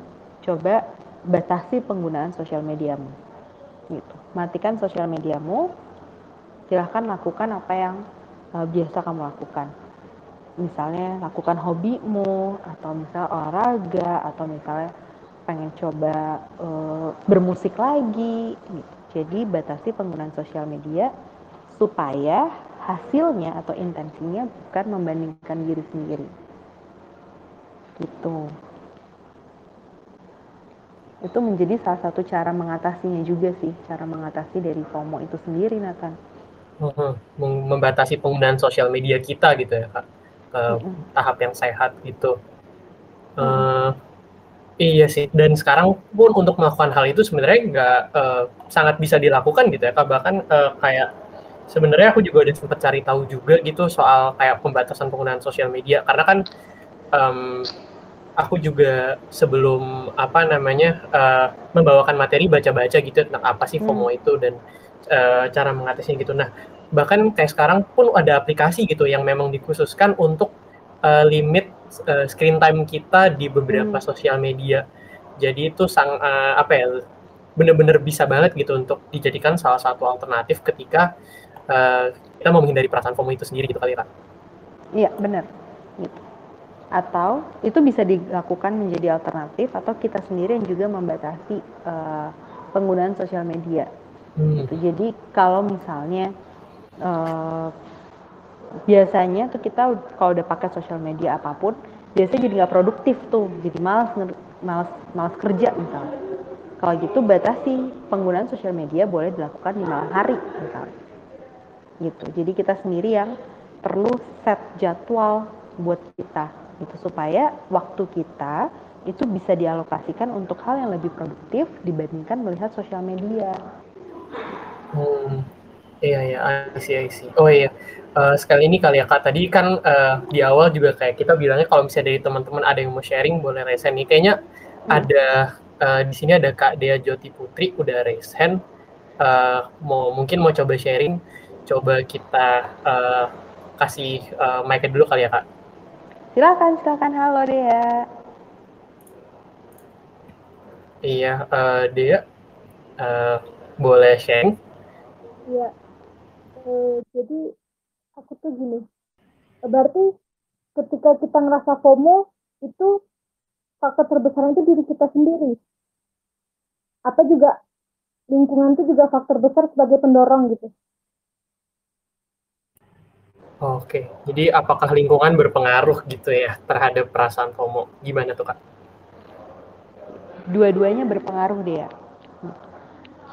coba batasi penggunaan sosial mediamu. Gitu. Matikan sosial mediamu, silahkan lakukan apa yang uh, biasa kamu lakukan misalnya lakukan hobimu atau misal olahraga atau misalnya pengen coba uh, bermusik lagi gitu. Jadi batasi penggunaan sosial media supaya hasilnya atau intensinya bukan membandingkan diri sendiri. Gitu. itu menjadi salah satu cara mengatasinya juga sih, cara mengatasi dari FOMO itu sendiri, Nathan. Uh, membatasi penggunaan sosial media kita gitu ya, Kak, ke -uh. tahap yang sehat gitu. Uh, Iya sih, dan sekarang pun untuk melakukan hal itu sebenarnya nggak uh, sangat bisa dilakukan gitu ya, Kak. Bahkan uh, kayak sebenarnya aku juga udah sempat cari tahu juga gitu soal kayak pembatasan penggunaan sosial media karena kan um, aku juga sebelum apa namanya uh, membawakan materi baca-baca gitu tentang apa sih FOMO hmm. itu dan uh, cara mengatasinya gitu. Nah, bahkan kayak sekarang pun ada aplikasi gitu yang memang dikhususkan untuk uh, limit uh, screen time kita di beberapa hmm. sosial media. Jadi itu sang uh, apa ya benar-benar bisa banget gitu untuk dijadikan salah satu alternatif ketika uh, kita mau menghindari perasaan FOMO itu sendiri gitu kali kan? Iya benar. Gitu atau itu bisa dilakukan menjadi alternatif atau kita sendiri yang juga membatasi uh, penggunaan sosial media. Hmm. Gitu. Jadi kalau misalnya uh, biasanya tuh kita kalau udah pakai sosial media apa pun biasanya jadi nggak produktif tuh, jadi malas malas malas kerja misalnya. Kalau gitu batasi penggunaan sosial media boleh dilakukan di malam hari misalnya. Gitu. Jadi kita sendiri yang perlu set jadwal buat kita gitu supaya waktu kita itu bisa dialokasikan untuk hal yang lebih produktif dibandingkan melihat sosial media. Hmm, iya iya, I see, I see. Oh iya, uh, sekali ini kali ya kak. Tadi kan uh, di awal juga kayak kita bilangnya kalau misalnya dari teman-teman ada yang mau sharing boleh raise hand nih. Kayaknya hmm. ada uh, di sini ada kak Dea Joti Putri udah raise hand. Uh, mau mungkin mau coba sharing, coba kita uh, kasih uh, mic dulu kali ya kak. Silakan, silakan. Halo Dea. Iya, uh, Dea, uh, boleh sharing? Iya. Uh, jadi aku tuh gini. Berarti ketika kita ngerasa FOMO itu faktor terbesar itu diri kita sendiri. Atau juga lingkungan itu juga faktor besar sebagai pendorong gitu. Oke, jadi apakah lingkungan berpengaruh gitu ya terhadap perasaan FOMO? Gimana tuh kak? Dua-duanya berpengaruh dia.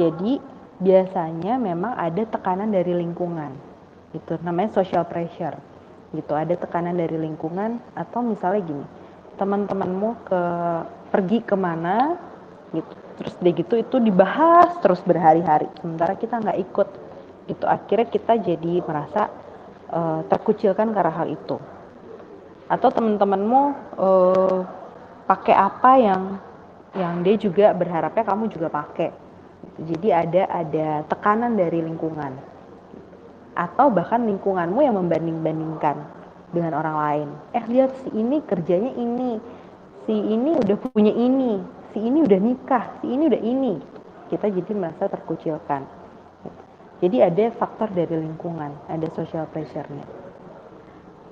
Jadi biasanya memang ada tekanan dari lingkungan, itu namanya social pressure, gitu. Ada tekanan dari lingkungan atau misalnya gini, teman-temanmu ke pergi ke mana, gitu, terus dia gitu itu dibahas terus berhari-hari, sementara kita nggak ikut, itu akhirnya kita jadi merasa uh, terkucilkan karena hal itu. Atau teman-temanmu uh, pakai apa yang yang dia juga berharapnya kamu juga pakai. Jadi ada ada tekanan dari lingkungan. Atau bahkan lingkunganmu yang membanding-bandingkan dengan orang lain. Eh lihat si ini kerjanya ini. Si ini udah punya ini. Si ini udah nikah. Si ini udah ini. Kita jadi merasa terkucilkan jadi ada faktor dari lingkungan, ada social pressure-nya.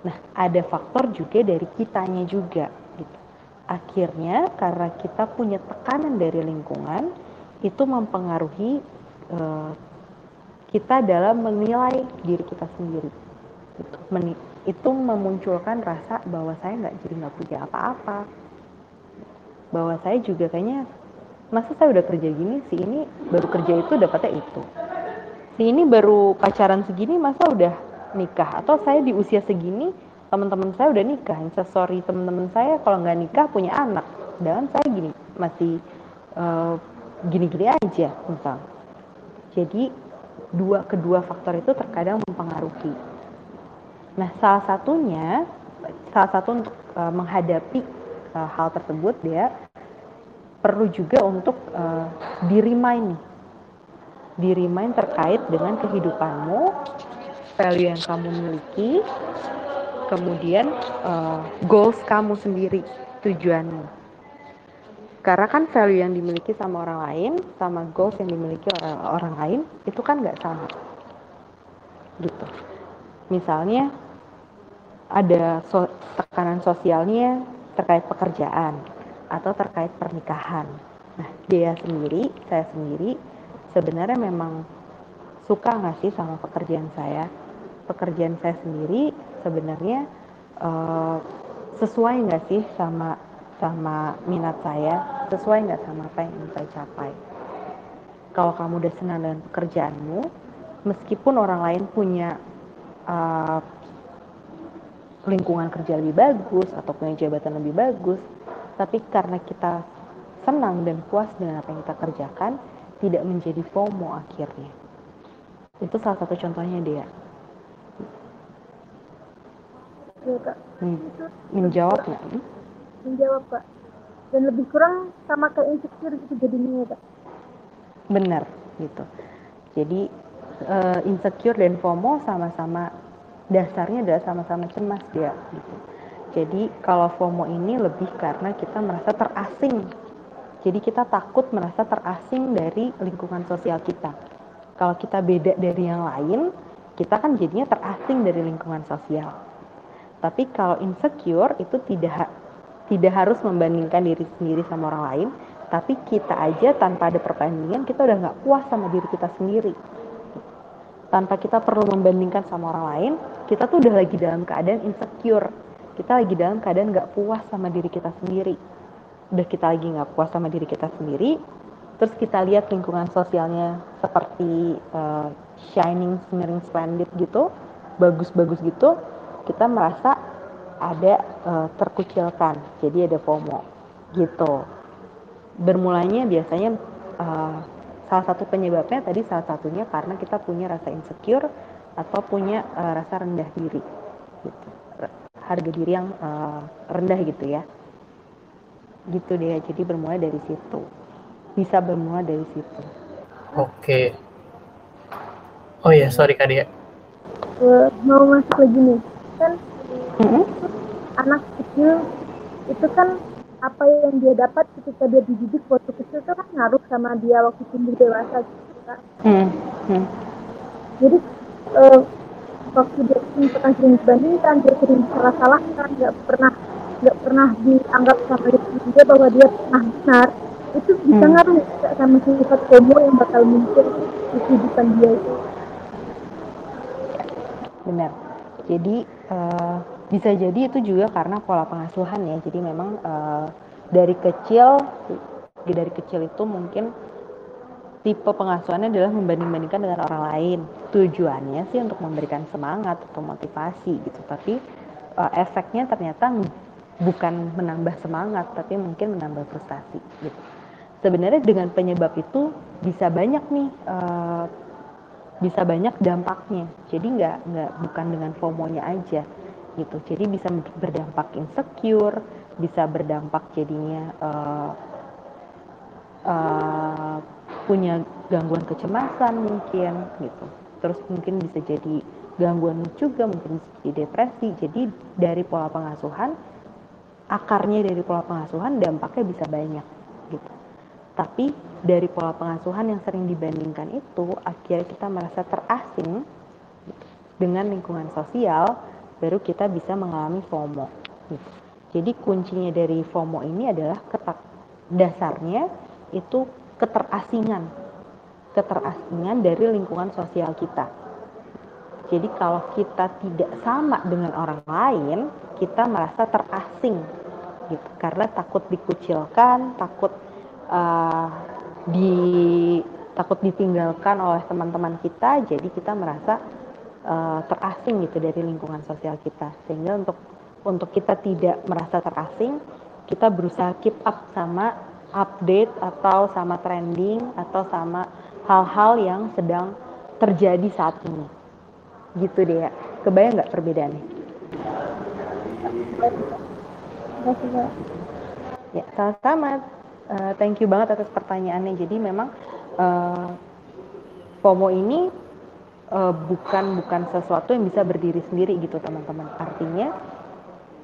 Nah, ada faktor juga dari kitanya juga. Gitu. Akhirnya karena kita punya tekanan dari lingkungan, itu mempengaruhi uh, kita dalam menilai diri kita sendiri. Gitu. Men itu memunculkan rasa bahwa saya nggak jadi nggak punya apa-apa. Bahwa saya juga kayaknya masa saya udah kerja gini, si ini baru kerja itu dapatnya itu ini baru pacaran segini masa udah nikah? Atau saya di usia segini teman-teman saya udah nikah? Sorry teman-teman saya kalau nggak nikah punya anak. Dan saya gini masih uh, gini-gini aja misal. Jadi dua kedua faktor itu terkadang mempengaruhi. Nah salah satunya salah satu untuk uh, menghadapi uh, hal tersebut dia perlu juga untuk uh, di nih di remind terkait dengan kehidupanmu, value yang kamu miliki, kemudian uh, goals kamu sendiri, tujuanmu. Karena kan value yang dimiliki sama orang lain, sama goals yang dimiliki orang, orang lain, itu kan nggak sama. Gitu. Misalnya, ada so tekanan sosialnya terkait pekerjaan atau terkait pernikahan. Nah, dia sendiri, saya sendiri, sebenarnya memang suka nggak sih sama pekerjaan saya? Pekerjaan saya sendiri sebenarnya uh, sesuai nggak sih sama sama minat saya? Sesuai nggak sama apa yang ingin saya capai? Kalau kamu udah senang dengan pekerjaanmu meskipun orang lain punya uh, lingkungan kerja lebih bagus atau punya jabatan lebih bagus tapi karena kita senang dan puas dengan apa yang kita kerjakan tidak menjadi FOMO akhirnya. Itu salah satu contohnya dia. Ya kak. Hmm. menjawab nggak? Hmm? menjawab kak. Dan lebih kurang sama kayak insecure gitu jadinya ya kak. Benar gitu. Jadi uh, insecure dan FOMO sama-sama dasarnya adalah sama-sama cemas dia gitu. Jadi kalau FOMO ini lebih karena kita merasa terasing jadi kita takut merasa terasing dari lingkungan sosial kita kalau kita beda dari yang lain kita kan jadinya terasing dari lingkungan sosial tapi kalau insecure itu tidak tidak harus membandingkan diri sendiri sama orang lain, tapi kita aja tanpa ada perbandingan kita udah nggak puas sama diri kita sendiri. Tanpa kita perlu membandingkan sama orang lain, kita tuh udah lagi dalam keadaan insecure. Kita lagi dalam keadaan nggak puas sama diri kita sendiri. Udah kita lagi nggak puas sama diri kita sendiri, terus kita lihat lingkungan sosialnya seperti uh, shining, smearing, splendid gitu, bagus-bagus gitu, kita merasa ada uh, terkucilkan. Jadi ada FOMO gitu. Bermulanya biasanya uh, salah satu penyebabnya tadi salah satunya karena kita punya rasa insecure atau punya uh, rasa rendah diri gitu. Harga diri yang uh, rendah gitu ya gitu deh jadi bermula dari situ. Bisa bermula dari situ. Oke. Oh ya sorry kak Dia. Uh, mau masuk lagi nih. Kan mm-hmm. anak kecil itu kan apa yang dia dapat ketika dia dididik waktu kecil itu kan ngaruh sama dia waktu tumbuh dewasa gitu kan. Mm-hmm. Jadi uh, waktu dia pernah sering dibandingkan, dia sering salah-salahkan, nggak pernah nggak pernah dianggap sama dia bahwa dia pernah benar, itu bisa hmm. ngaruh sama sifat komo yang bakal muncul di kehidupan dia itu. Benar. Jadi uh, bisa jadi itu juga karena pola pengasuhan ya. Jadi memang uh, dari kecil dari kecil itu mungkin tipe pengasuhannya adalah membanding-bandingkan dengan orang lain. Tujuannya sih untuk memberikan semangat atau motivasi gitu. Tapi uh, efeknya ternyata bukan menambah semangat, tapi mungkin menambah frustasi gitu. Sebenarnya dengan penyebab itu bisa banyak nih uh, bisa banyak dampaknya. Jadi nggak nggak bukan dengan FOMO-nya aja gitu. Jadi bisa berdampak insecure, bisa berdampak jadinya uh, uh, punya gangguan kecemasan mungkin gitu. Terus mungkin bisa jadi gangguan juga, mungkin jadi depresi. Jadi dari pola pengasuhan, akarnya dari pola pengasuhan dampaknya bisa banyak gitu. Tapi dari pola pengasuhan yang sering dibandingkan itu, akhirnya kita merasa terasing dengan lingkungan sosial, baru kita bisa mengalami FOMO. Jadi kuncinya dari FOMO ini adalah ketak dasarnya itu keterasingan, keterasingan dari lingkungan sosial kita. Jadi kalau kita tidak sama dengan orang lain, kita merasa terasing, gitu. Karena takut dikucilkan, takut uh, di takut ditinggalkan oleh teman-teman kita jadi kita merasa uh, terasing gitu dari lingkungan sosial kita. Sehingga untuk untuk kita tidak merasa terasing kita berusaha keep up sama update atau sama trending atau sama hal-hal yang sedang terjadi saat ini. Gitu deh ya. Kebayang nggak perbedaannya ya sama-sama uh, thank you banget atas pertanyaannya. Jadi memang uh, FOMO ini uh, bukan bukan sesuatu yang bisa berdiri sendiri gitu teman-teman. Artinya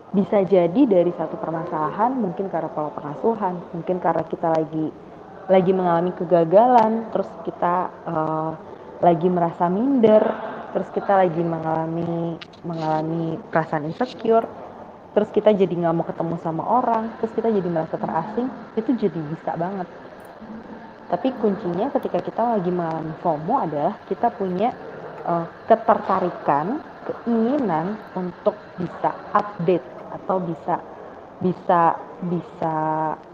bisa jadi dari satu permasalahan, mungkin karena pola pengasuhan, mungkin karena kita lagi lagi mengalami kegagalan, terus kita uh, lagi merasa minder, terus kita lagi mengalami mengalami perasaan insecure terus kita jadi nggak mau ketemu sama orang terus kita jadi merasa terasing itu jadi bisa banget. Tapi kuncinya ketika kita lagi mengalami FOMO adalah kita punya uh, ketertarikan keinginan untuk bisa update atau bisa bisa bisa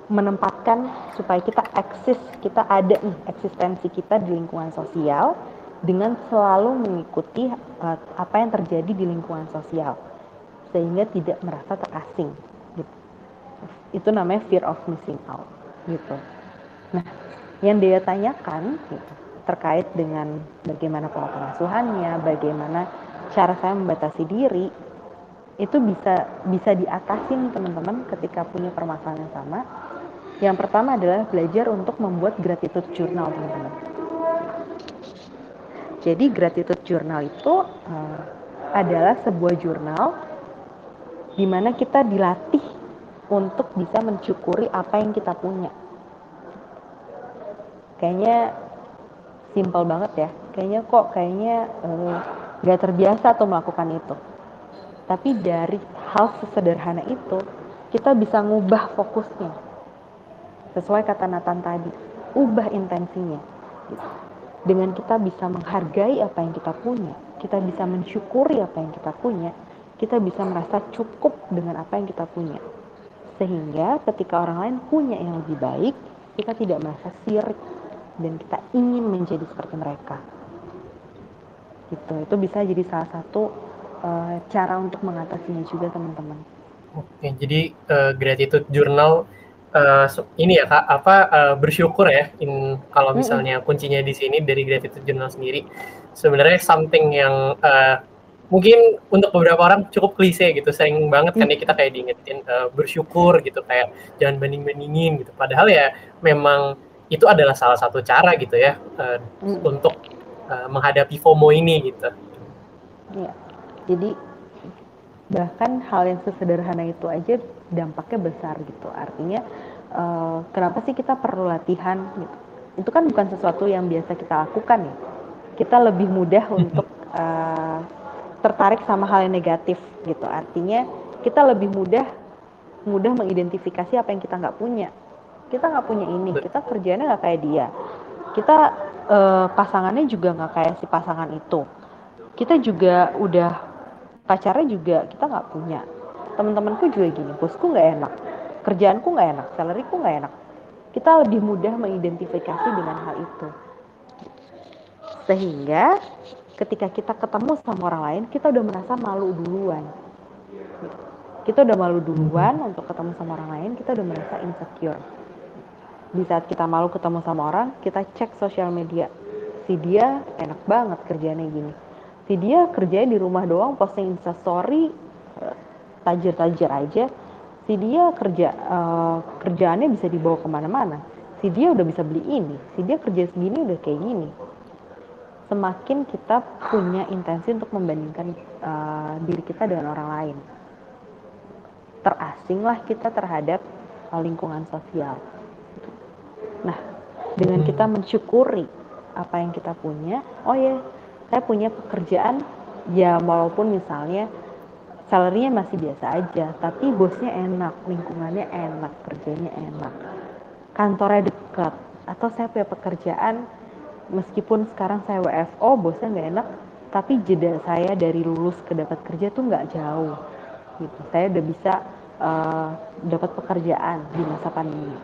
menempatkan supaya kita eksis, kita ada nih eksistensi kita di lingkungan sosial dengan selalu mengikuti uh, apa yang terjadi di lingkungan sosial sehingga tidak merasa terasing gitu. Itu namanya fear of missing out gitu. Nah, yang dia tanyakan gitu, terkait dengan bagaimana pola pengasuhannya, bagaimana cara saya membatasi diri, itu bisa bisa diatasi nih teman-teman ketika punya permasalahan yang sama. Yang pertama adalah belajar untuk membuat gratitude journal teman-teman. Jadi gratitude journal itu uh, adalah sebuah jurnal di mana kita dilatih untuk bisa mensyukuri apa yang kita punya. Kayaknya simpel banget ya. Kayaknya kok kayaknya uh, gak terbiasa tuh melakukan itu tapi dari hal sesederhana itu, kita bisa ngubah fokusnya. Sesuai kata Nathan tadi, ubah intensinya. Dengan kita bisa menghargai apa yang kita punya, kita bisa mensyukuri apa yang kita punya, kita bisa merasa cukup dengan apa yang kita punya. Sehingga ketika orang lain punya yang lebih baik, kita tidak merasa sirik dan kita ingin menjadi seperti mereka. Gitu. Itu bisa jadi salah satu uh, cara untuk mengatasinya juga teman-teman. Oke, jadi uh, gratitude journal uh, ini ya kak apa uh, bersyukur ya in kalau misalnya kuncinya di sini dari gratitude journal sendiri sebenarnya something yang uh, mungkin untuk beberapa orang cukup klise gitu sering banget kan ya kita kayak diingetin uh, bersyukur gitu kayak jangan banding bandingin gitu padahal ya memang itu adalah salah satu cara gitu ya uh, mm. untuk uh, menghadapi FOMO ini gitu. Iya. Jadi bahkan hal yang sesederhana itu aja dampaknya besar gitu. Artinya uh, kenapa sih kita perlu latihan gitu? Itu kan bukan sesuatu yang biasa kita lakukan ya. Kita lebih mudah untuk uh, tertarik sama hal yang negatif gitu. Artinya kita lebih mudah mudah mengidentifikasi apa yang kita nggak punya. Kita nggak punya ini, kita kerjanya nggak kayak dia. Kita uh, pasangannya juga nggak kayak si pasangan itu. Kita juga udah pacarnya juga kita nggak punya teman-temanku juga gini bosku nggak enak kerjaanku nggak enak salaryku nggak enak kita lebih mudah mengidentifikasi dengan hal itu sehingga ketika kita ketemu sama orang lain kita udah merasa malu duluan. Kita udah malu duluan untuk ketemu sama orang lain kita udah merasa insecure. Di saat kita malu ketemu sama orang kita cek sosial media. Si dia enak banget kerjanya gini. Si dia kerjanya di rumah doang posting instastory eh, tajir-tajir aja. Si dia kerja uh, kerjaannya bisa dibawa ke mana-mana. Si dia udah bisa beli ini. Si dia kerja segini udah kayak gini semakin kita punya intensi untuk membandingkan uh, diri kita dengan orang lain. Terasinglah kita terhadap lingkungan sosial. Nah dengan kita mensyukuri apa yang kita punya oh ya saya punya pekerjaan ya walaupun misalnya salarinya masih biasa aja tapi bosnya enak lingkungannya enak kerjanya enak kantornya dekat atau saya punya pekerjaan meskipun sekarang saya WFO bosnya nggak enak tapi jeda saya dari lulus ke dapat kerja tuh nggak jauh gitu. Saya udah bisa uh, dapat pekerjaan di masa pandemi.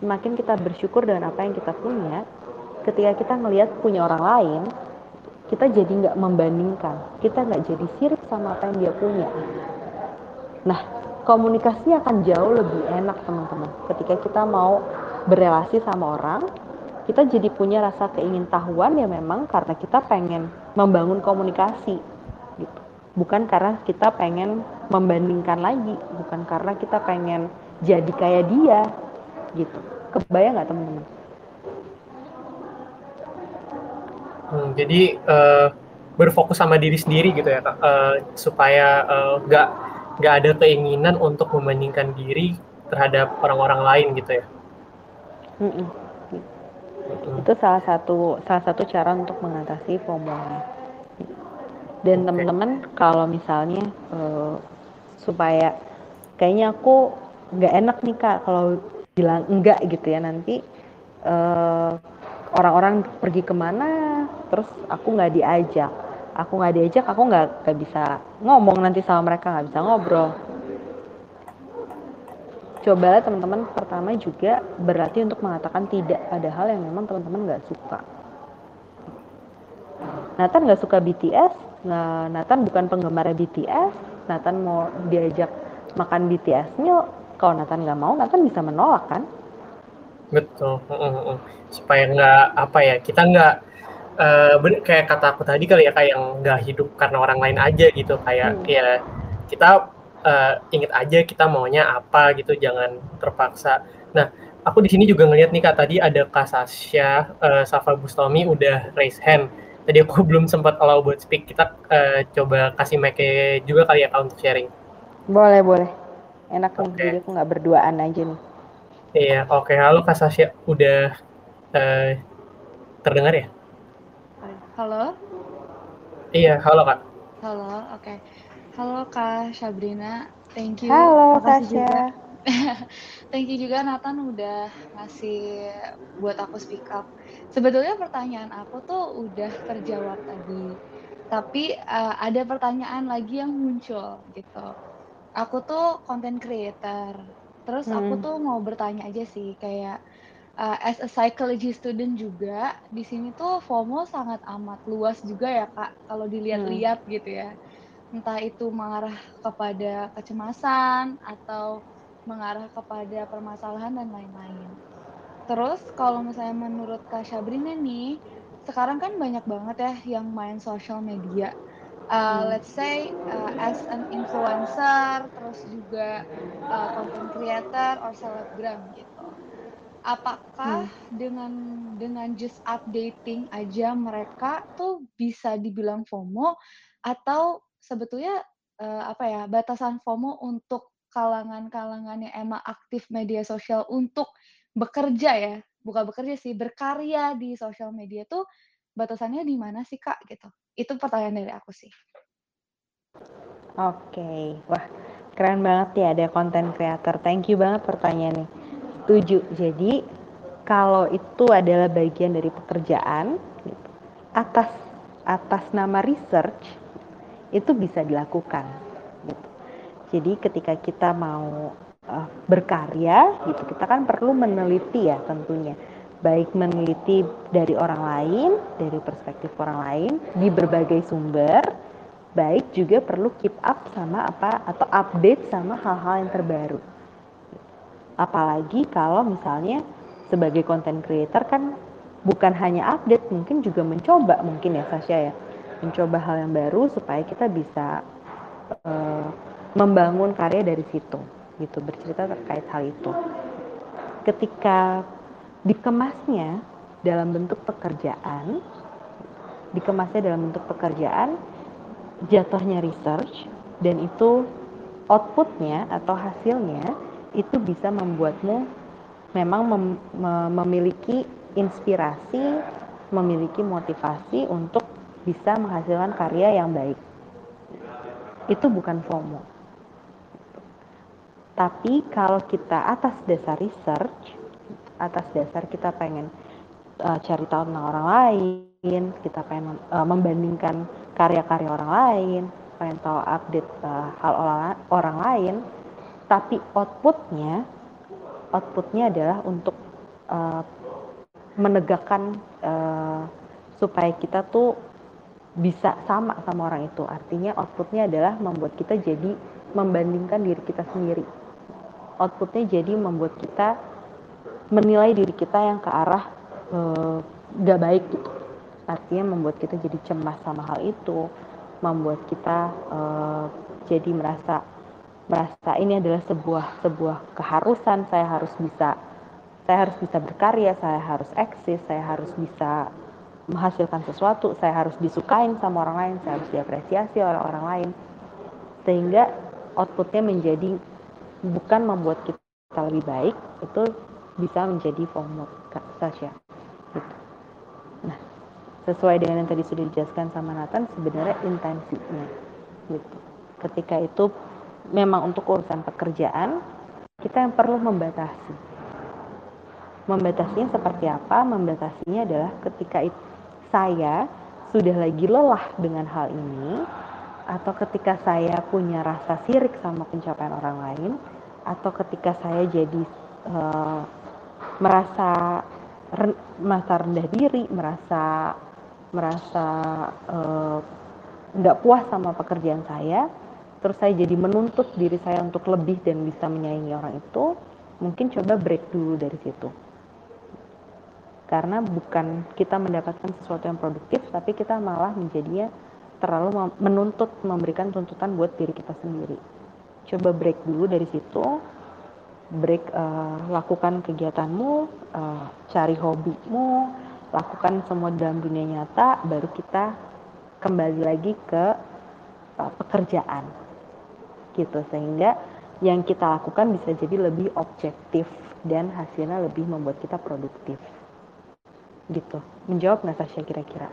Semakin kita bersyukur dengan apa yang kita punya ketika kita ngelihat punya orang lain kita jadi nggak membandingkan. Kita nggak jadi sirik sama apa yang dia punya. Nah komunikasi akan jauh lebih enak teman-teman ketika kita mau berrelasi sama orang kita jadi punya rasa keingintahuan ya memang karena kita pengen membangun komunikasi gitu bukan karena kita pengen membandingkan lagi bukan karena kita pengen jadi kayak dia gitu kebayang nggak teman-teman Hmm, jadi uh, berfokus sama diri sendiri gitu ya kak, uh, supaya nggak uh, nggak ada keinginan untuk membandingkan diri terhadap orang-orang lain gitu ya. Mm -mm. Itu salah satu salah satu cara untuk mengatasi FOMO. Dan okay. teman-teman kalau misalnya uh, supaya kayaknya aku nggak enak nih kak kalau bilang enggak gitu ya nanti uh, orang-orang pergi ke mana terus aku nggak diajak aku nggak diajak aku nggak nggak bisa ngomong nanti sama mereka nggak bisa ngobrol cobalah teman-teman pertama juga berarti untuk mengatakan tidak pada hal yang memang teman-teman nggak suka. Nathan nggak suka BTS, nah, Nathan bukan penggemar BTS, Nathan mau diajak makan BTS meal, kalau Nathan nggak mau, Nathan bisa menolak kan? Betul. Supaya nggak apa ya, kita nggak uh, kayak kata aku tadi kali ya kayak yang nggak hidup karena orang lain aja gitu kayak hmm. ya kita uh, inget aja kita maunya apa gitu jangan terpaksa. Nah aku di sini juga ngeliat nih kak tadi ada kak Sasha uh, Safa Bustomi udah raise hand. Tadi aku belum sempat allow buat speak. Kita uh, coba kasih mic juga kali ya kak untuk sharing. Boleh boleh. Enak okay. jadi aku nggak berduaan aja nih. Iya oke. Okay. halo kak Sasha. Udah uh, terdengar ya? Halo? Iya halo kak. Halo oke. okay. Halo Kak Sabrina, thank you. Halo Sasha. thank you juga Nathan udah ngasih buat aku speak up. Sebetulnya pertanyaan aku tuh udah terjawab tadi. Tapi uh, ada pertanyaan lagi yang muncul gitu. Aku tuh content creator. Terus hmm. aku tuh mau bertanya aja sih kayak uh, as a psychology student juga di sini tuh FOMO sangat amat luas juga ya Kak kalau dilihat-lihat hmm. gitu ya entah itu mengarah kepada kecemasan atau mengarah kepada permasalahan dan lain-lain. Terus kalau misalnya menurut Kak Sabrina nih, sekarang kan banyak banget ya yang main social media. Uh, let's say uh, as an influencer, terus juga uh, content creator or selebgram gitu. Apakah hmm. dengan dengan just updating aja mereka tuh bisa dibilang FOMO atau sebetulnya uh, apa ya batasan FOMO untuk kalangan-kalangan yang emang aktif media sosial untuk bekerja ya. Bukan bekerja sih berkarya di sosial media tuh batasannya di mana sih kak gitu. Itu pertanyaan dari aku sih. Oke okay. wah keren banget ya ada konten creator. Thank you banget pertanyaannya. Setuju. Jadi kalau itu adalah bagian dari pekerjaan gitu, atas atas nama research itu bisa dilakukan gitu. Jadi ketika kita mau uh, berkarya gitu kita kan perlu meneliti ya tentunya baik meneliti dari orang lain, dari perspektif orang lain di berbagai sumber, baik juga perlu keep up sama apa atau update sama hal-hal yang terbaru. Apalagi kalau misalnya sebagai content creator kan bukan hanya update, mungkin juga mencoba mungkin ya Sasha ya mencoba hal yang baru supaya kita bisa uh, membangun karya dari situ gitu bercerita terkait hal itu. Ketika dikemasnya dalam bentuk pekerjaan dikemasnya dalam bentuk pekerjaan jatuhnya research dan itu outputnya atau hasilnya itu bisa membuatmu memang mem memiliki inspirasi memiliki motivasi untuk bisa menghasilkan karya yang baik. Itu bukan FOMO. Tapi kalau kita atas dasar research, atas dasar kita pengen uh, cari tahu tentang orang lain, kita pengen uh, membandingkan karya-karya orang lain, pengen tahu update uh, hal orang, lain, tapi outputnya, outputnya adalah untuk uh, menegakkan uh, supaya kita tuh bisa sama sama orang itu. Artinya outputnya adalah membuat kita jadi membandingkan diri kita sendiri. Outputnya jadi membuat kita menilai diri kita yang ke arah e, gak baik gitu. Artinya membuat kita jadi cemas sama hal itu, membuat kita e, jadi merasa merasa ini adalah sebuah sebuah keharusan saya harus bisa saya harus bisa berkarya, saya harus eksis, saya harus bisa menghasilkan sesuatu, saya harus disukain sama orang lain, saya harus diapresiasi oleh orang lain. Sehingga outputnya menjadi bukan membuat kita lebih baik, itu bisa menjadi FOMO, Sasha. Gitu. Nah, sesuai dengan yang tadi sudah dijelaskan sama Nathan, sebenarnya intensinya. Gitu. Ketika itu memang untuk urusan pekerjaan, kita yang perlu membatasi. Membatasinya seperti apa? Membatasinya adalah ketika itu saya sudah lagi lelah dengan hal ini, atau ketika saya punya rasa sirik sama pencapaian orang lain, atau ketika saya jadi uh, merasa merasa rendah diri, merasa merasa nggak uh, puas sama pekerjaan saya, terus saya jadi menuntut diri saya untuk lebih dan bisa menyaingi orang itu, mungkin coba break dulu dari situ. Karena bukan kita mendapatkan sesuatu yang produktif, tapi kita malah menjadinya terlalu menuntut, memberikan tuntutan buat diri kita sendiri. Coba break dulu dari situ, break uh, lakukan kegiatanmu uh, cari hobimu lakukan semua dalam dunia nyata baru kita kembali lagi ke uh, pekerjaan gitu sehingga yang kita lakukan bisa jadi lebih objektif dan hasilnya lebih membuat kita produktif gitu. Menjawab nggak Tasya kira-kira?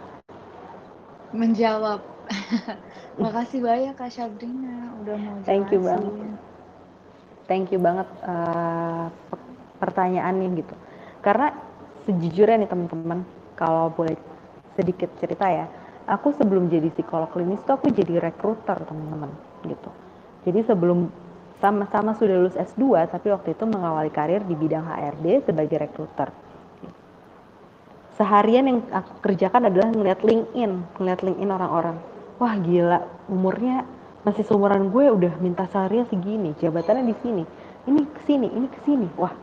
Menjawab. Makasih banyak Kak Sabrina. Udah mau jelasin thank you banget. Thank you banget uh, pertanyaannya gitu. Karena sejujurnya nih teman-teman kalau boleh sedikit cerita ya aku sebelum jadi psikolog klinis tuh aku jadi rekruter teman-teman gitu. Jadi sebelum sama-sama sudah lulus S2 tapi waktu itu mengawali karir di bidang HRD sebagai rekruter seharian yang aku kerjakan adalah ngeliat LinkedIn ngeliat LinkedIn orang-orang. Wah gila umurnya masih seumuran gue udah minta salary segini jabatannya di sini ini ke sini ini ke sini. Wah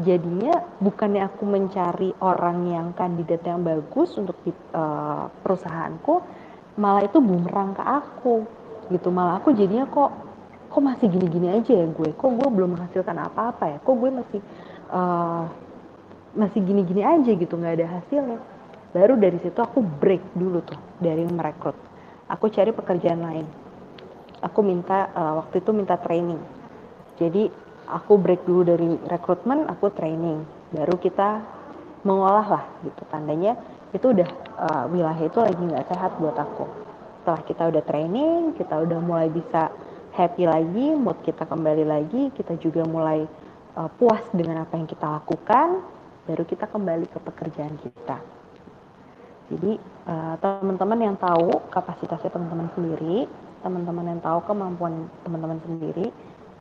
jadinya bukannya aku mencari orang yang kandidat yang bagus untuk di, uh, perusahaanku malah itu bumerang ke aku gitu. Malah aku jadinya kok kok masih gini-gini aja ya gue? Kok gue belum menghasilkan apa-apa ya? Kok gue masih uh, masih gini-gini aja gitu nggak ada hasilnya. Baru dari situ aku break dulu tuh dari merekrut. Aku cari pekerjaan lain. Aku minta uh, waktu itu minta training. Jadi aku break dulu dari rekrutmen aku training. Baru kita mengolah lah gitu. Tandanya itu udah uh, wilayah itu lagi nggak sehat buat aku. Setelah kita udah training kita udah mulai bisa happy lagi mood kita kembali lagi kita juga mulai uh, puas dengan apa yang kita lakukan baru kita kembali ke pekerjaan kita jadi uh, teman-teman yang tahu kapasitasnya teman-teman sendiri teman-teman yang tahu kemampuan teman-teman sendiri,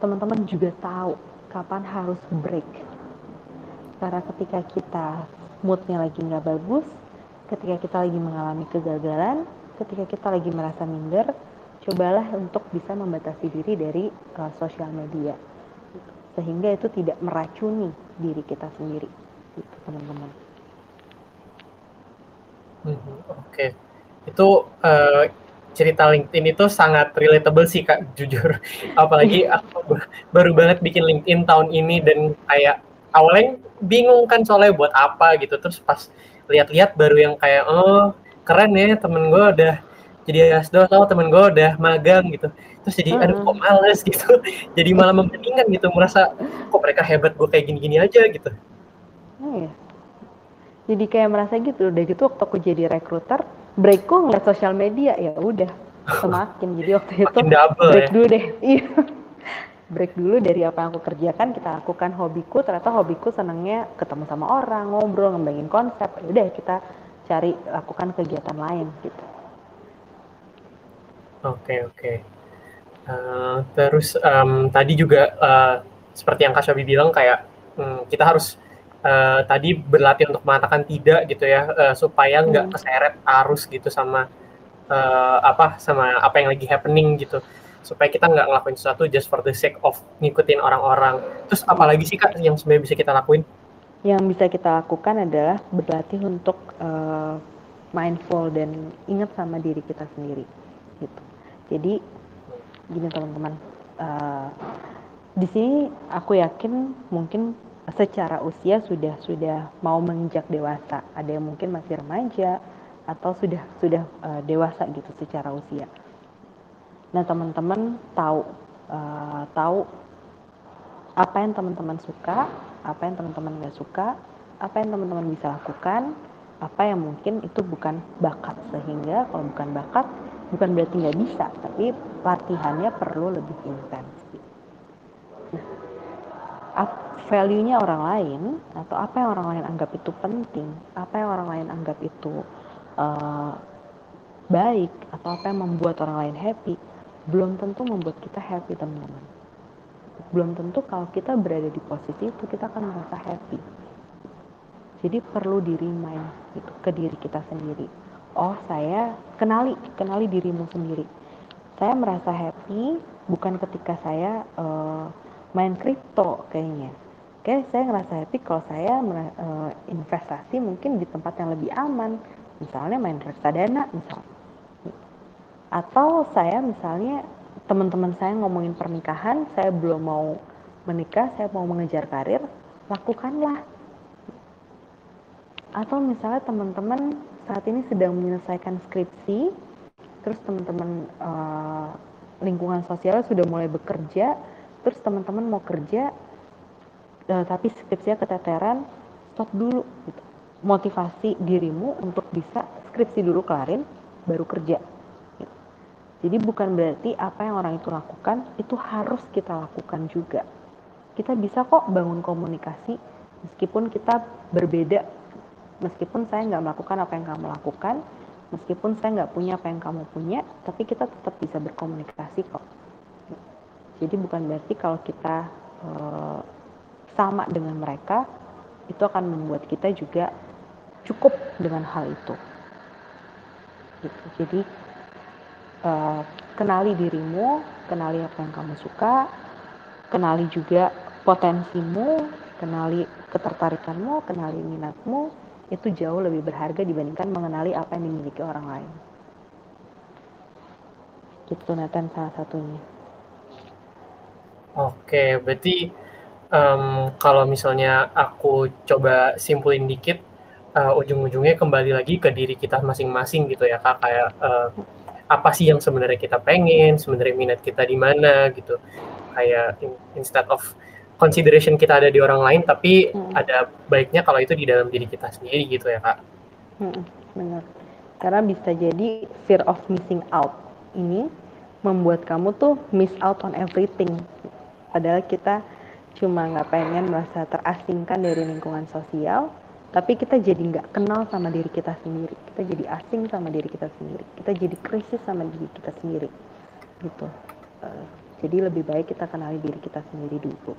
teman-teman juga tahu kapan harus break. Karena ketika kita moodnya lagi nggak bagus, ketika kita lagi mengalami kegagalan, ketika kita lagi merasa minder, cobalah untuk bisa membatasi diri dari uh, sosial media. Sehingga itu tidak meracuni diri kita sendiri, gitu teman-teman. Hmm, Oke, okay. itu uh, cerita LinkedIn itu sangat relatable sih kak jujur. Apalagi aku baru banget bikin LinkedIn tahun ini dan kayak awalnya bingung kan soalnya buat apa gitu. Terus pas lihat-lihat baru yang kayak oh keren ya temen gue udah jadi asdo atau temen gue udah magang gitu. Terus jadi aduh kok males gitu. Jadi malah membandingkan gitu merasa kok mereka hebat gue kayak gini-gini aja gitu oh, iya. jadi kayak merasa gitu udah gitu waktu aku jadi rekruter breakku ngeliat sosial media ya udah semakin jadi waktu itu double, break ya? dulu deh iya break dulu dari apa yang aku kerjakan kita lakukan hobiku ternyata hobiku senangnya ketemu sama orang ngobrol ngembangin konsep ya udah kita cari lakukan kegiatan lain gitu oke okay, oke okay. uh, eh, terus um, tadi juga uh, seperti yang Kak Syabi bilang kayak um, kita harus uh, tadi berlatih untuk mengatakan tidak gitu ya uh, supaya nggak hmm. keseret arus gitu sama uh, apa sama apa yang lagi happening gitu. Supaya kita nggak ngelakuin sesuatu just for the sake of ngikutin orang-orang. Terus apalagi sih kak yang sebenarnya bisa kita lakuin? Yang bisa kita lakukan adalah berlatih untuk uh, mindful dan ingat sama diri kita sendiri gitu. Jadi gini teman-teman uh, di sini aku yakin mungkin secara usia sudah sudah mau menginjak dewasa. Ada yang mungkin masih remaja atau sudah sudah uh, dewasa gitu secara usia. Nah teman-teman tahu uh, tahu apa yang teman-teman suka, apa yang teman-teman nggak suka, apa yang teman-teman bisa lakukan, apa yang mungkin itu bukan bakat sehingga kalau bukan bakat bukan berarti nggak bisa, tapi latihannya perlu lebih intens. Nah, value-nya orang lain atau apa yang orang lain anggap itu penting, apa yang orang lain anggap itu uh, baik atau apa yang membuat orang lain happy, belum tentu membuat kita happy teman-teman. belum tentu kalau kita berada di posisi itu kita akan merasa happy. Jadi perlu di remind gitu ke diri kita sendiri. Oh saya kenali kenali dirimu sendiri. Saya merasa happy bukan ketika saya uh, main kripto kayaknya Oke, saya ngerasa happy kalau saya uh, investasi mungkin di tempat yang lebih aman, misalnya main reksadana misalnya. Atau saya misalnya teman-teman saya ngomongin pernikahan, saya belum mau menikah, saya mau mengejar karir, lakukanlah. Atau misalnya teman-teman saat ini sedang menyelesaikan skripsi, terus teman-teman uh, lingkungan sosial sudah mulai bekerja, terus teman-teman mau kerja, uh, tapi skripsinya keteteran stop dulu gitu. motivasi dirimu untuk bisa skripsi dulu kelarin baru kerja gitu. jadi bukan berarti apa yang orang itu lakukan itu harus kita lakukan juga kita bisa kok bangun komunikasi meskipun kita berbeda meskipun saya nggak melakukan apa yang kamu lakukan meskipun saya nggak punya apa yang kamu punya tapi kita tetap bisa berkomunikasi kok jadi bukan berarti kalau kita uh, sama dengan mereka, itu akan membuat kita juga cukup dengan hal itu. Gitu. Jadi uh, kenali dirimu, kenali apa yang kamu suka, kenali juga potensimu, kenali ketertarikanmu, kenali minatmu, itu jauh lebih berharga dibandingkan mengenali apa yang dimiliki orang lain. Gitu Nathan salah satunya. Oke, berarti um, kalau misalnya aku coba simpulin dikit, uh, ujung-ujungnya kembali lagi ke diri kita masing-masing gitu ya kak kayak uh, apa sih yang sebenarnya kita pengen, sebenarnya minat kita di mana gitu. Kayak in, instead of consideration kita ada di orang lain, tapi hmm. ada baiknya kalau itu di dalam diri kita sendiri gitu ya kak. Hmm, benar. Karena bisa jadi fear of missing out ini membuat kamu tuh miss out on everything. Padahal kita cuma nggak pengen merasa terasingkan dari lingkungan sosial tapi kita jadi nggak kenal sama diri kita sendiri. Kita jadi asing sama diri kita sendiri. Kita jadi krisis sama diri kita sendiri gitu. Uh, jadi lebih baik kita kenali diri kita sendiri dulu.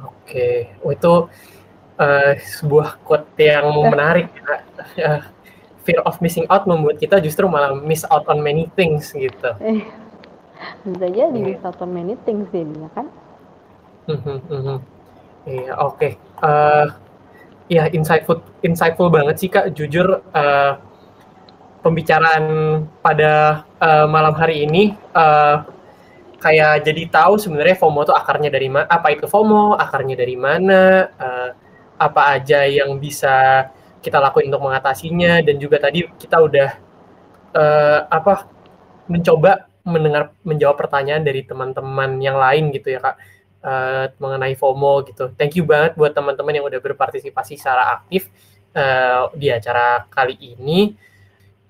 Oke. Oh, itu uh, sebuah quote yang eh. menarik uh, fear of missing out membuat kita justru malah miss out on many things gitu. Bisa jadi miss out on many things ya kan Mhm. Iya, oke. Uh, ya insightful insightful banget sih Kak, jujur, uh, pembicaraan pada, uh, malam hari ini, uh, kayak jadi tahu sebenarnya FOMO itu akarnya dari mana apa itu FOMO, akarnya dari mana, uh, apa aja yang bisa kita lakuin untuk mengatasinya, dan juga tadi kita udah, uh, apa, mencoba mendengar menjawab pertanyaan dari teman-teman yang lain gitu ya, Kak uh, mengenai FOMO gitu. Thank you banget buat teman-teman yang udah berpartisipasi secara aktif uh, di acara kali ini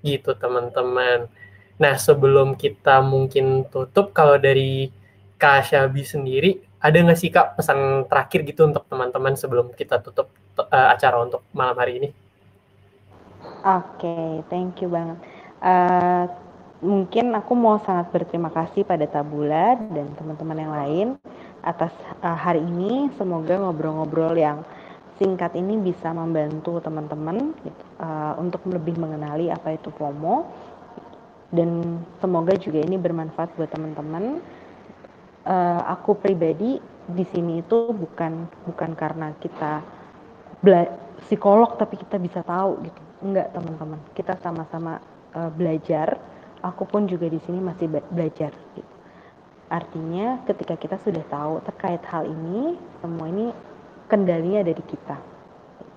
gitu teman-teman. Nah sebelum kita mungkin tutup kalau dari Kak Syabi sendiri ada nggak sih Kak pesan terakhir gitu untuk teman-teman sebelum kita tutup uh, acara untuk malam hari ini? Oke, okay, thank you banget. Uh, mungkin aku mau sangat berterima kasih pada Tabula dan teman-teman yang lain atas uh, hari ini. Semoga ngobrol-ngobrol yang singkat ini bisa membantu teman-teman gitu, uh, untuk lebih mengenali apa itu FOMO dan semoga juga ini bermanfaat buat teman-teman. Uh, aku pribadi di sini itu bukan bukan karena kita psikolog tapi kita bisa tahu gitu. Enggak teman-teman, kita sama-sama uh, belajar. Aku pun juga di sini masih belajar. Gitu Artinya ketika kita sudah tahu terkait hal ini, semua ini kendalinya ada di kita.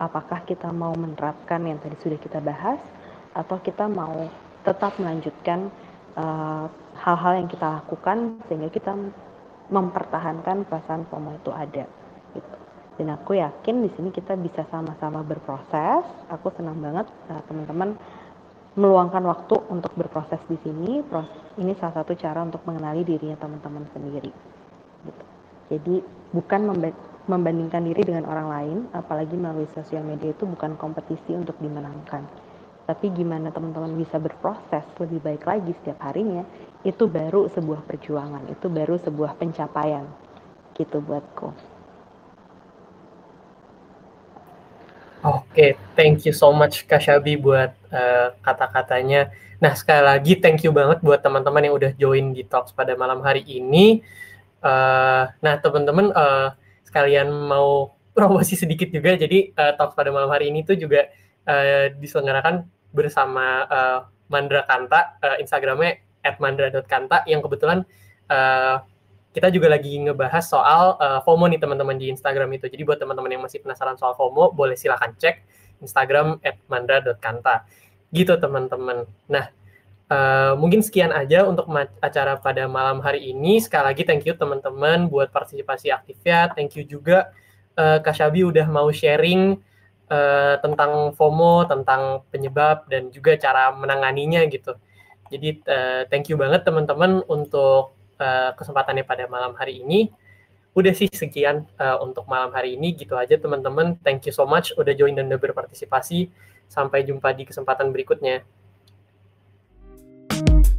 Apakah kita mau menerapkan yang tadi sudah kita bahas, atau kita mau tetap melanjutkan eh, hal-hal uh, yang kita lakukan sehingga kita mempertahankan perasaan FOMO itu ada. Gitu. Dan aku yakin di sini kita bisa sama-sama berproses. Aku senang banget uh, teman-teman meluangkan waktu untuk berproses di sini. Ini salah satu cara untuk mengenali dirinya teman-teman sendiri. Gitu. Jadi bukan membandingkan diri dengan orang lain, apalagi melalui sosial media itu bukan kompetisi untuk dimenangkan. Tapi gimana teman-teman bisa berproses lebih baik lagi setiap harinya, itu baru sebuah perjuangan, itu baru sebuah pencapaian gitu buatku. Oke, thank you so much Kak Syabi buat uh, kata-katanya. Nah, sekali lagi thank you banget buat teman-teman yang udah join di Talks pada malam hari ini. Uh, nah, teman-teman uh, sekalian mau promosi sedikit juga. Jadi uh, Talks pada malam hari ini tuh juga uh, diselenggarakan bersama uh, Mandra Kanta, uh, Instagramnya @mandra.kanta yang kebetulan uh, kita juga lagi ngebahas soal uh, FOMO nih teman-teman di Instagram itu. Jadi buat teman-teman yang masih penasaran soal FOMO, boleh silahkan cek Instagram @mandra.kanta. Gitu teman-teman. Nah, uh, mungkin sekian aja untuk acara pada malam hari ini. Sekali lagi thank you teman-teman buat partisipasi aktifnya. Thank you juga uh, Kak Syabi udah mau sharing uh, tentang FOMO, tentang penyebab dan juga cara menanganinya gitu. Jadi uh, thank you banget teman-teman untuk Eh, kesempatannya pada malam hari ini. Udah sih sekian uh, untuk malam hari ini gitu aja teman-teman. Thank you so much udah join dan udah berpartisipasi. Sampai jumpa di kesempatan berikutnya. thank you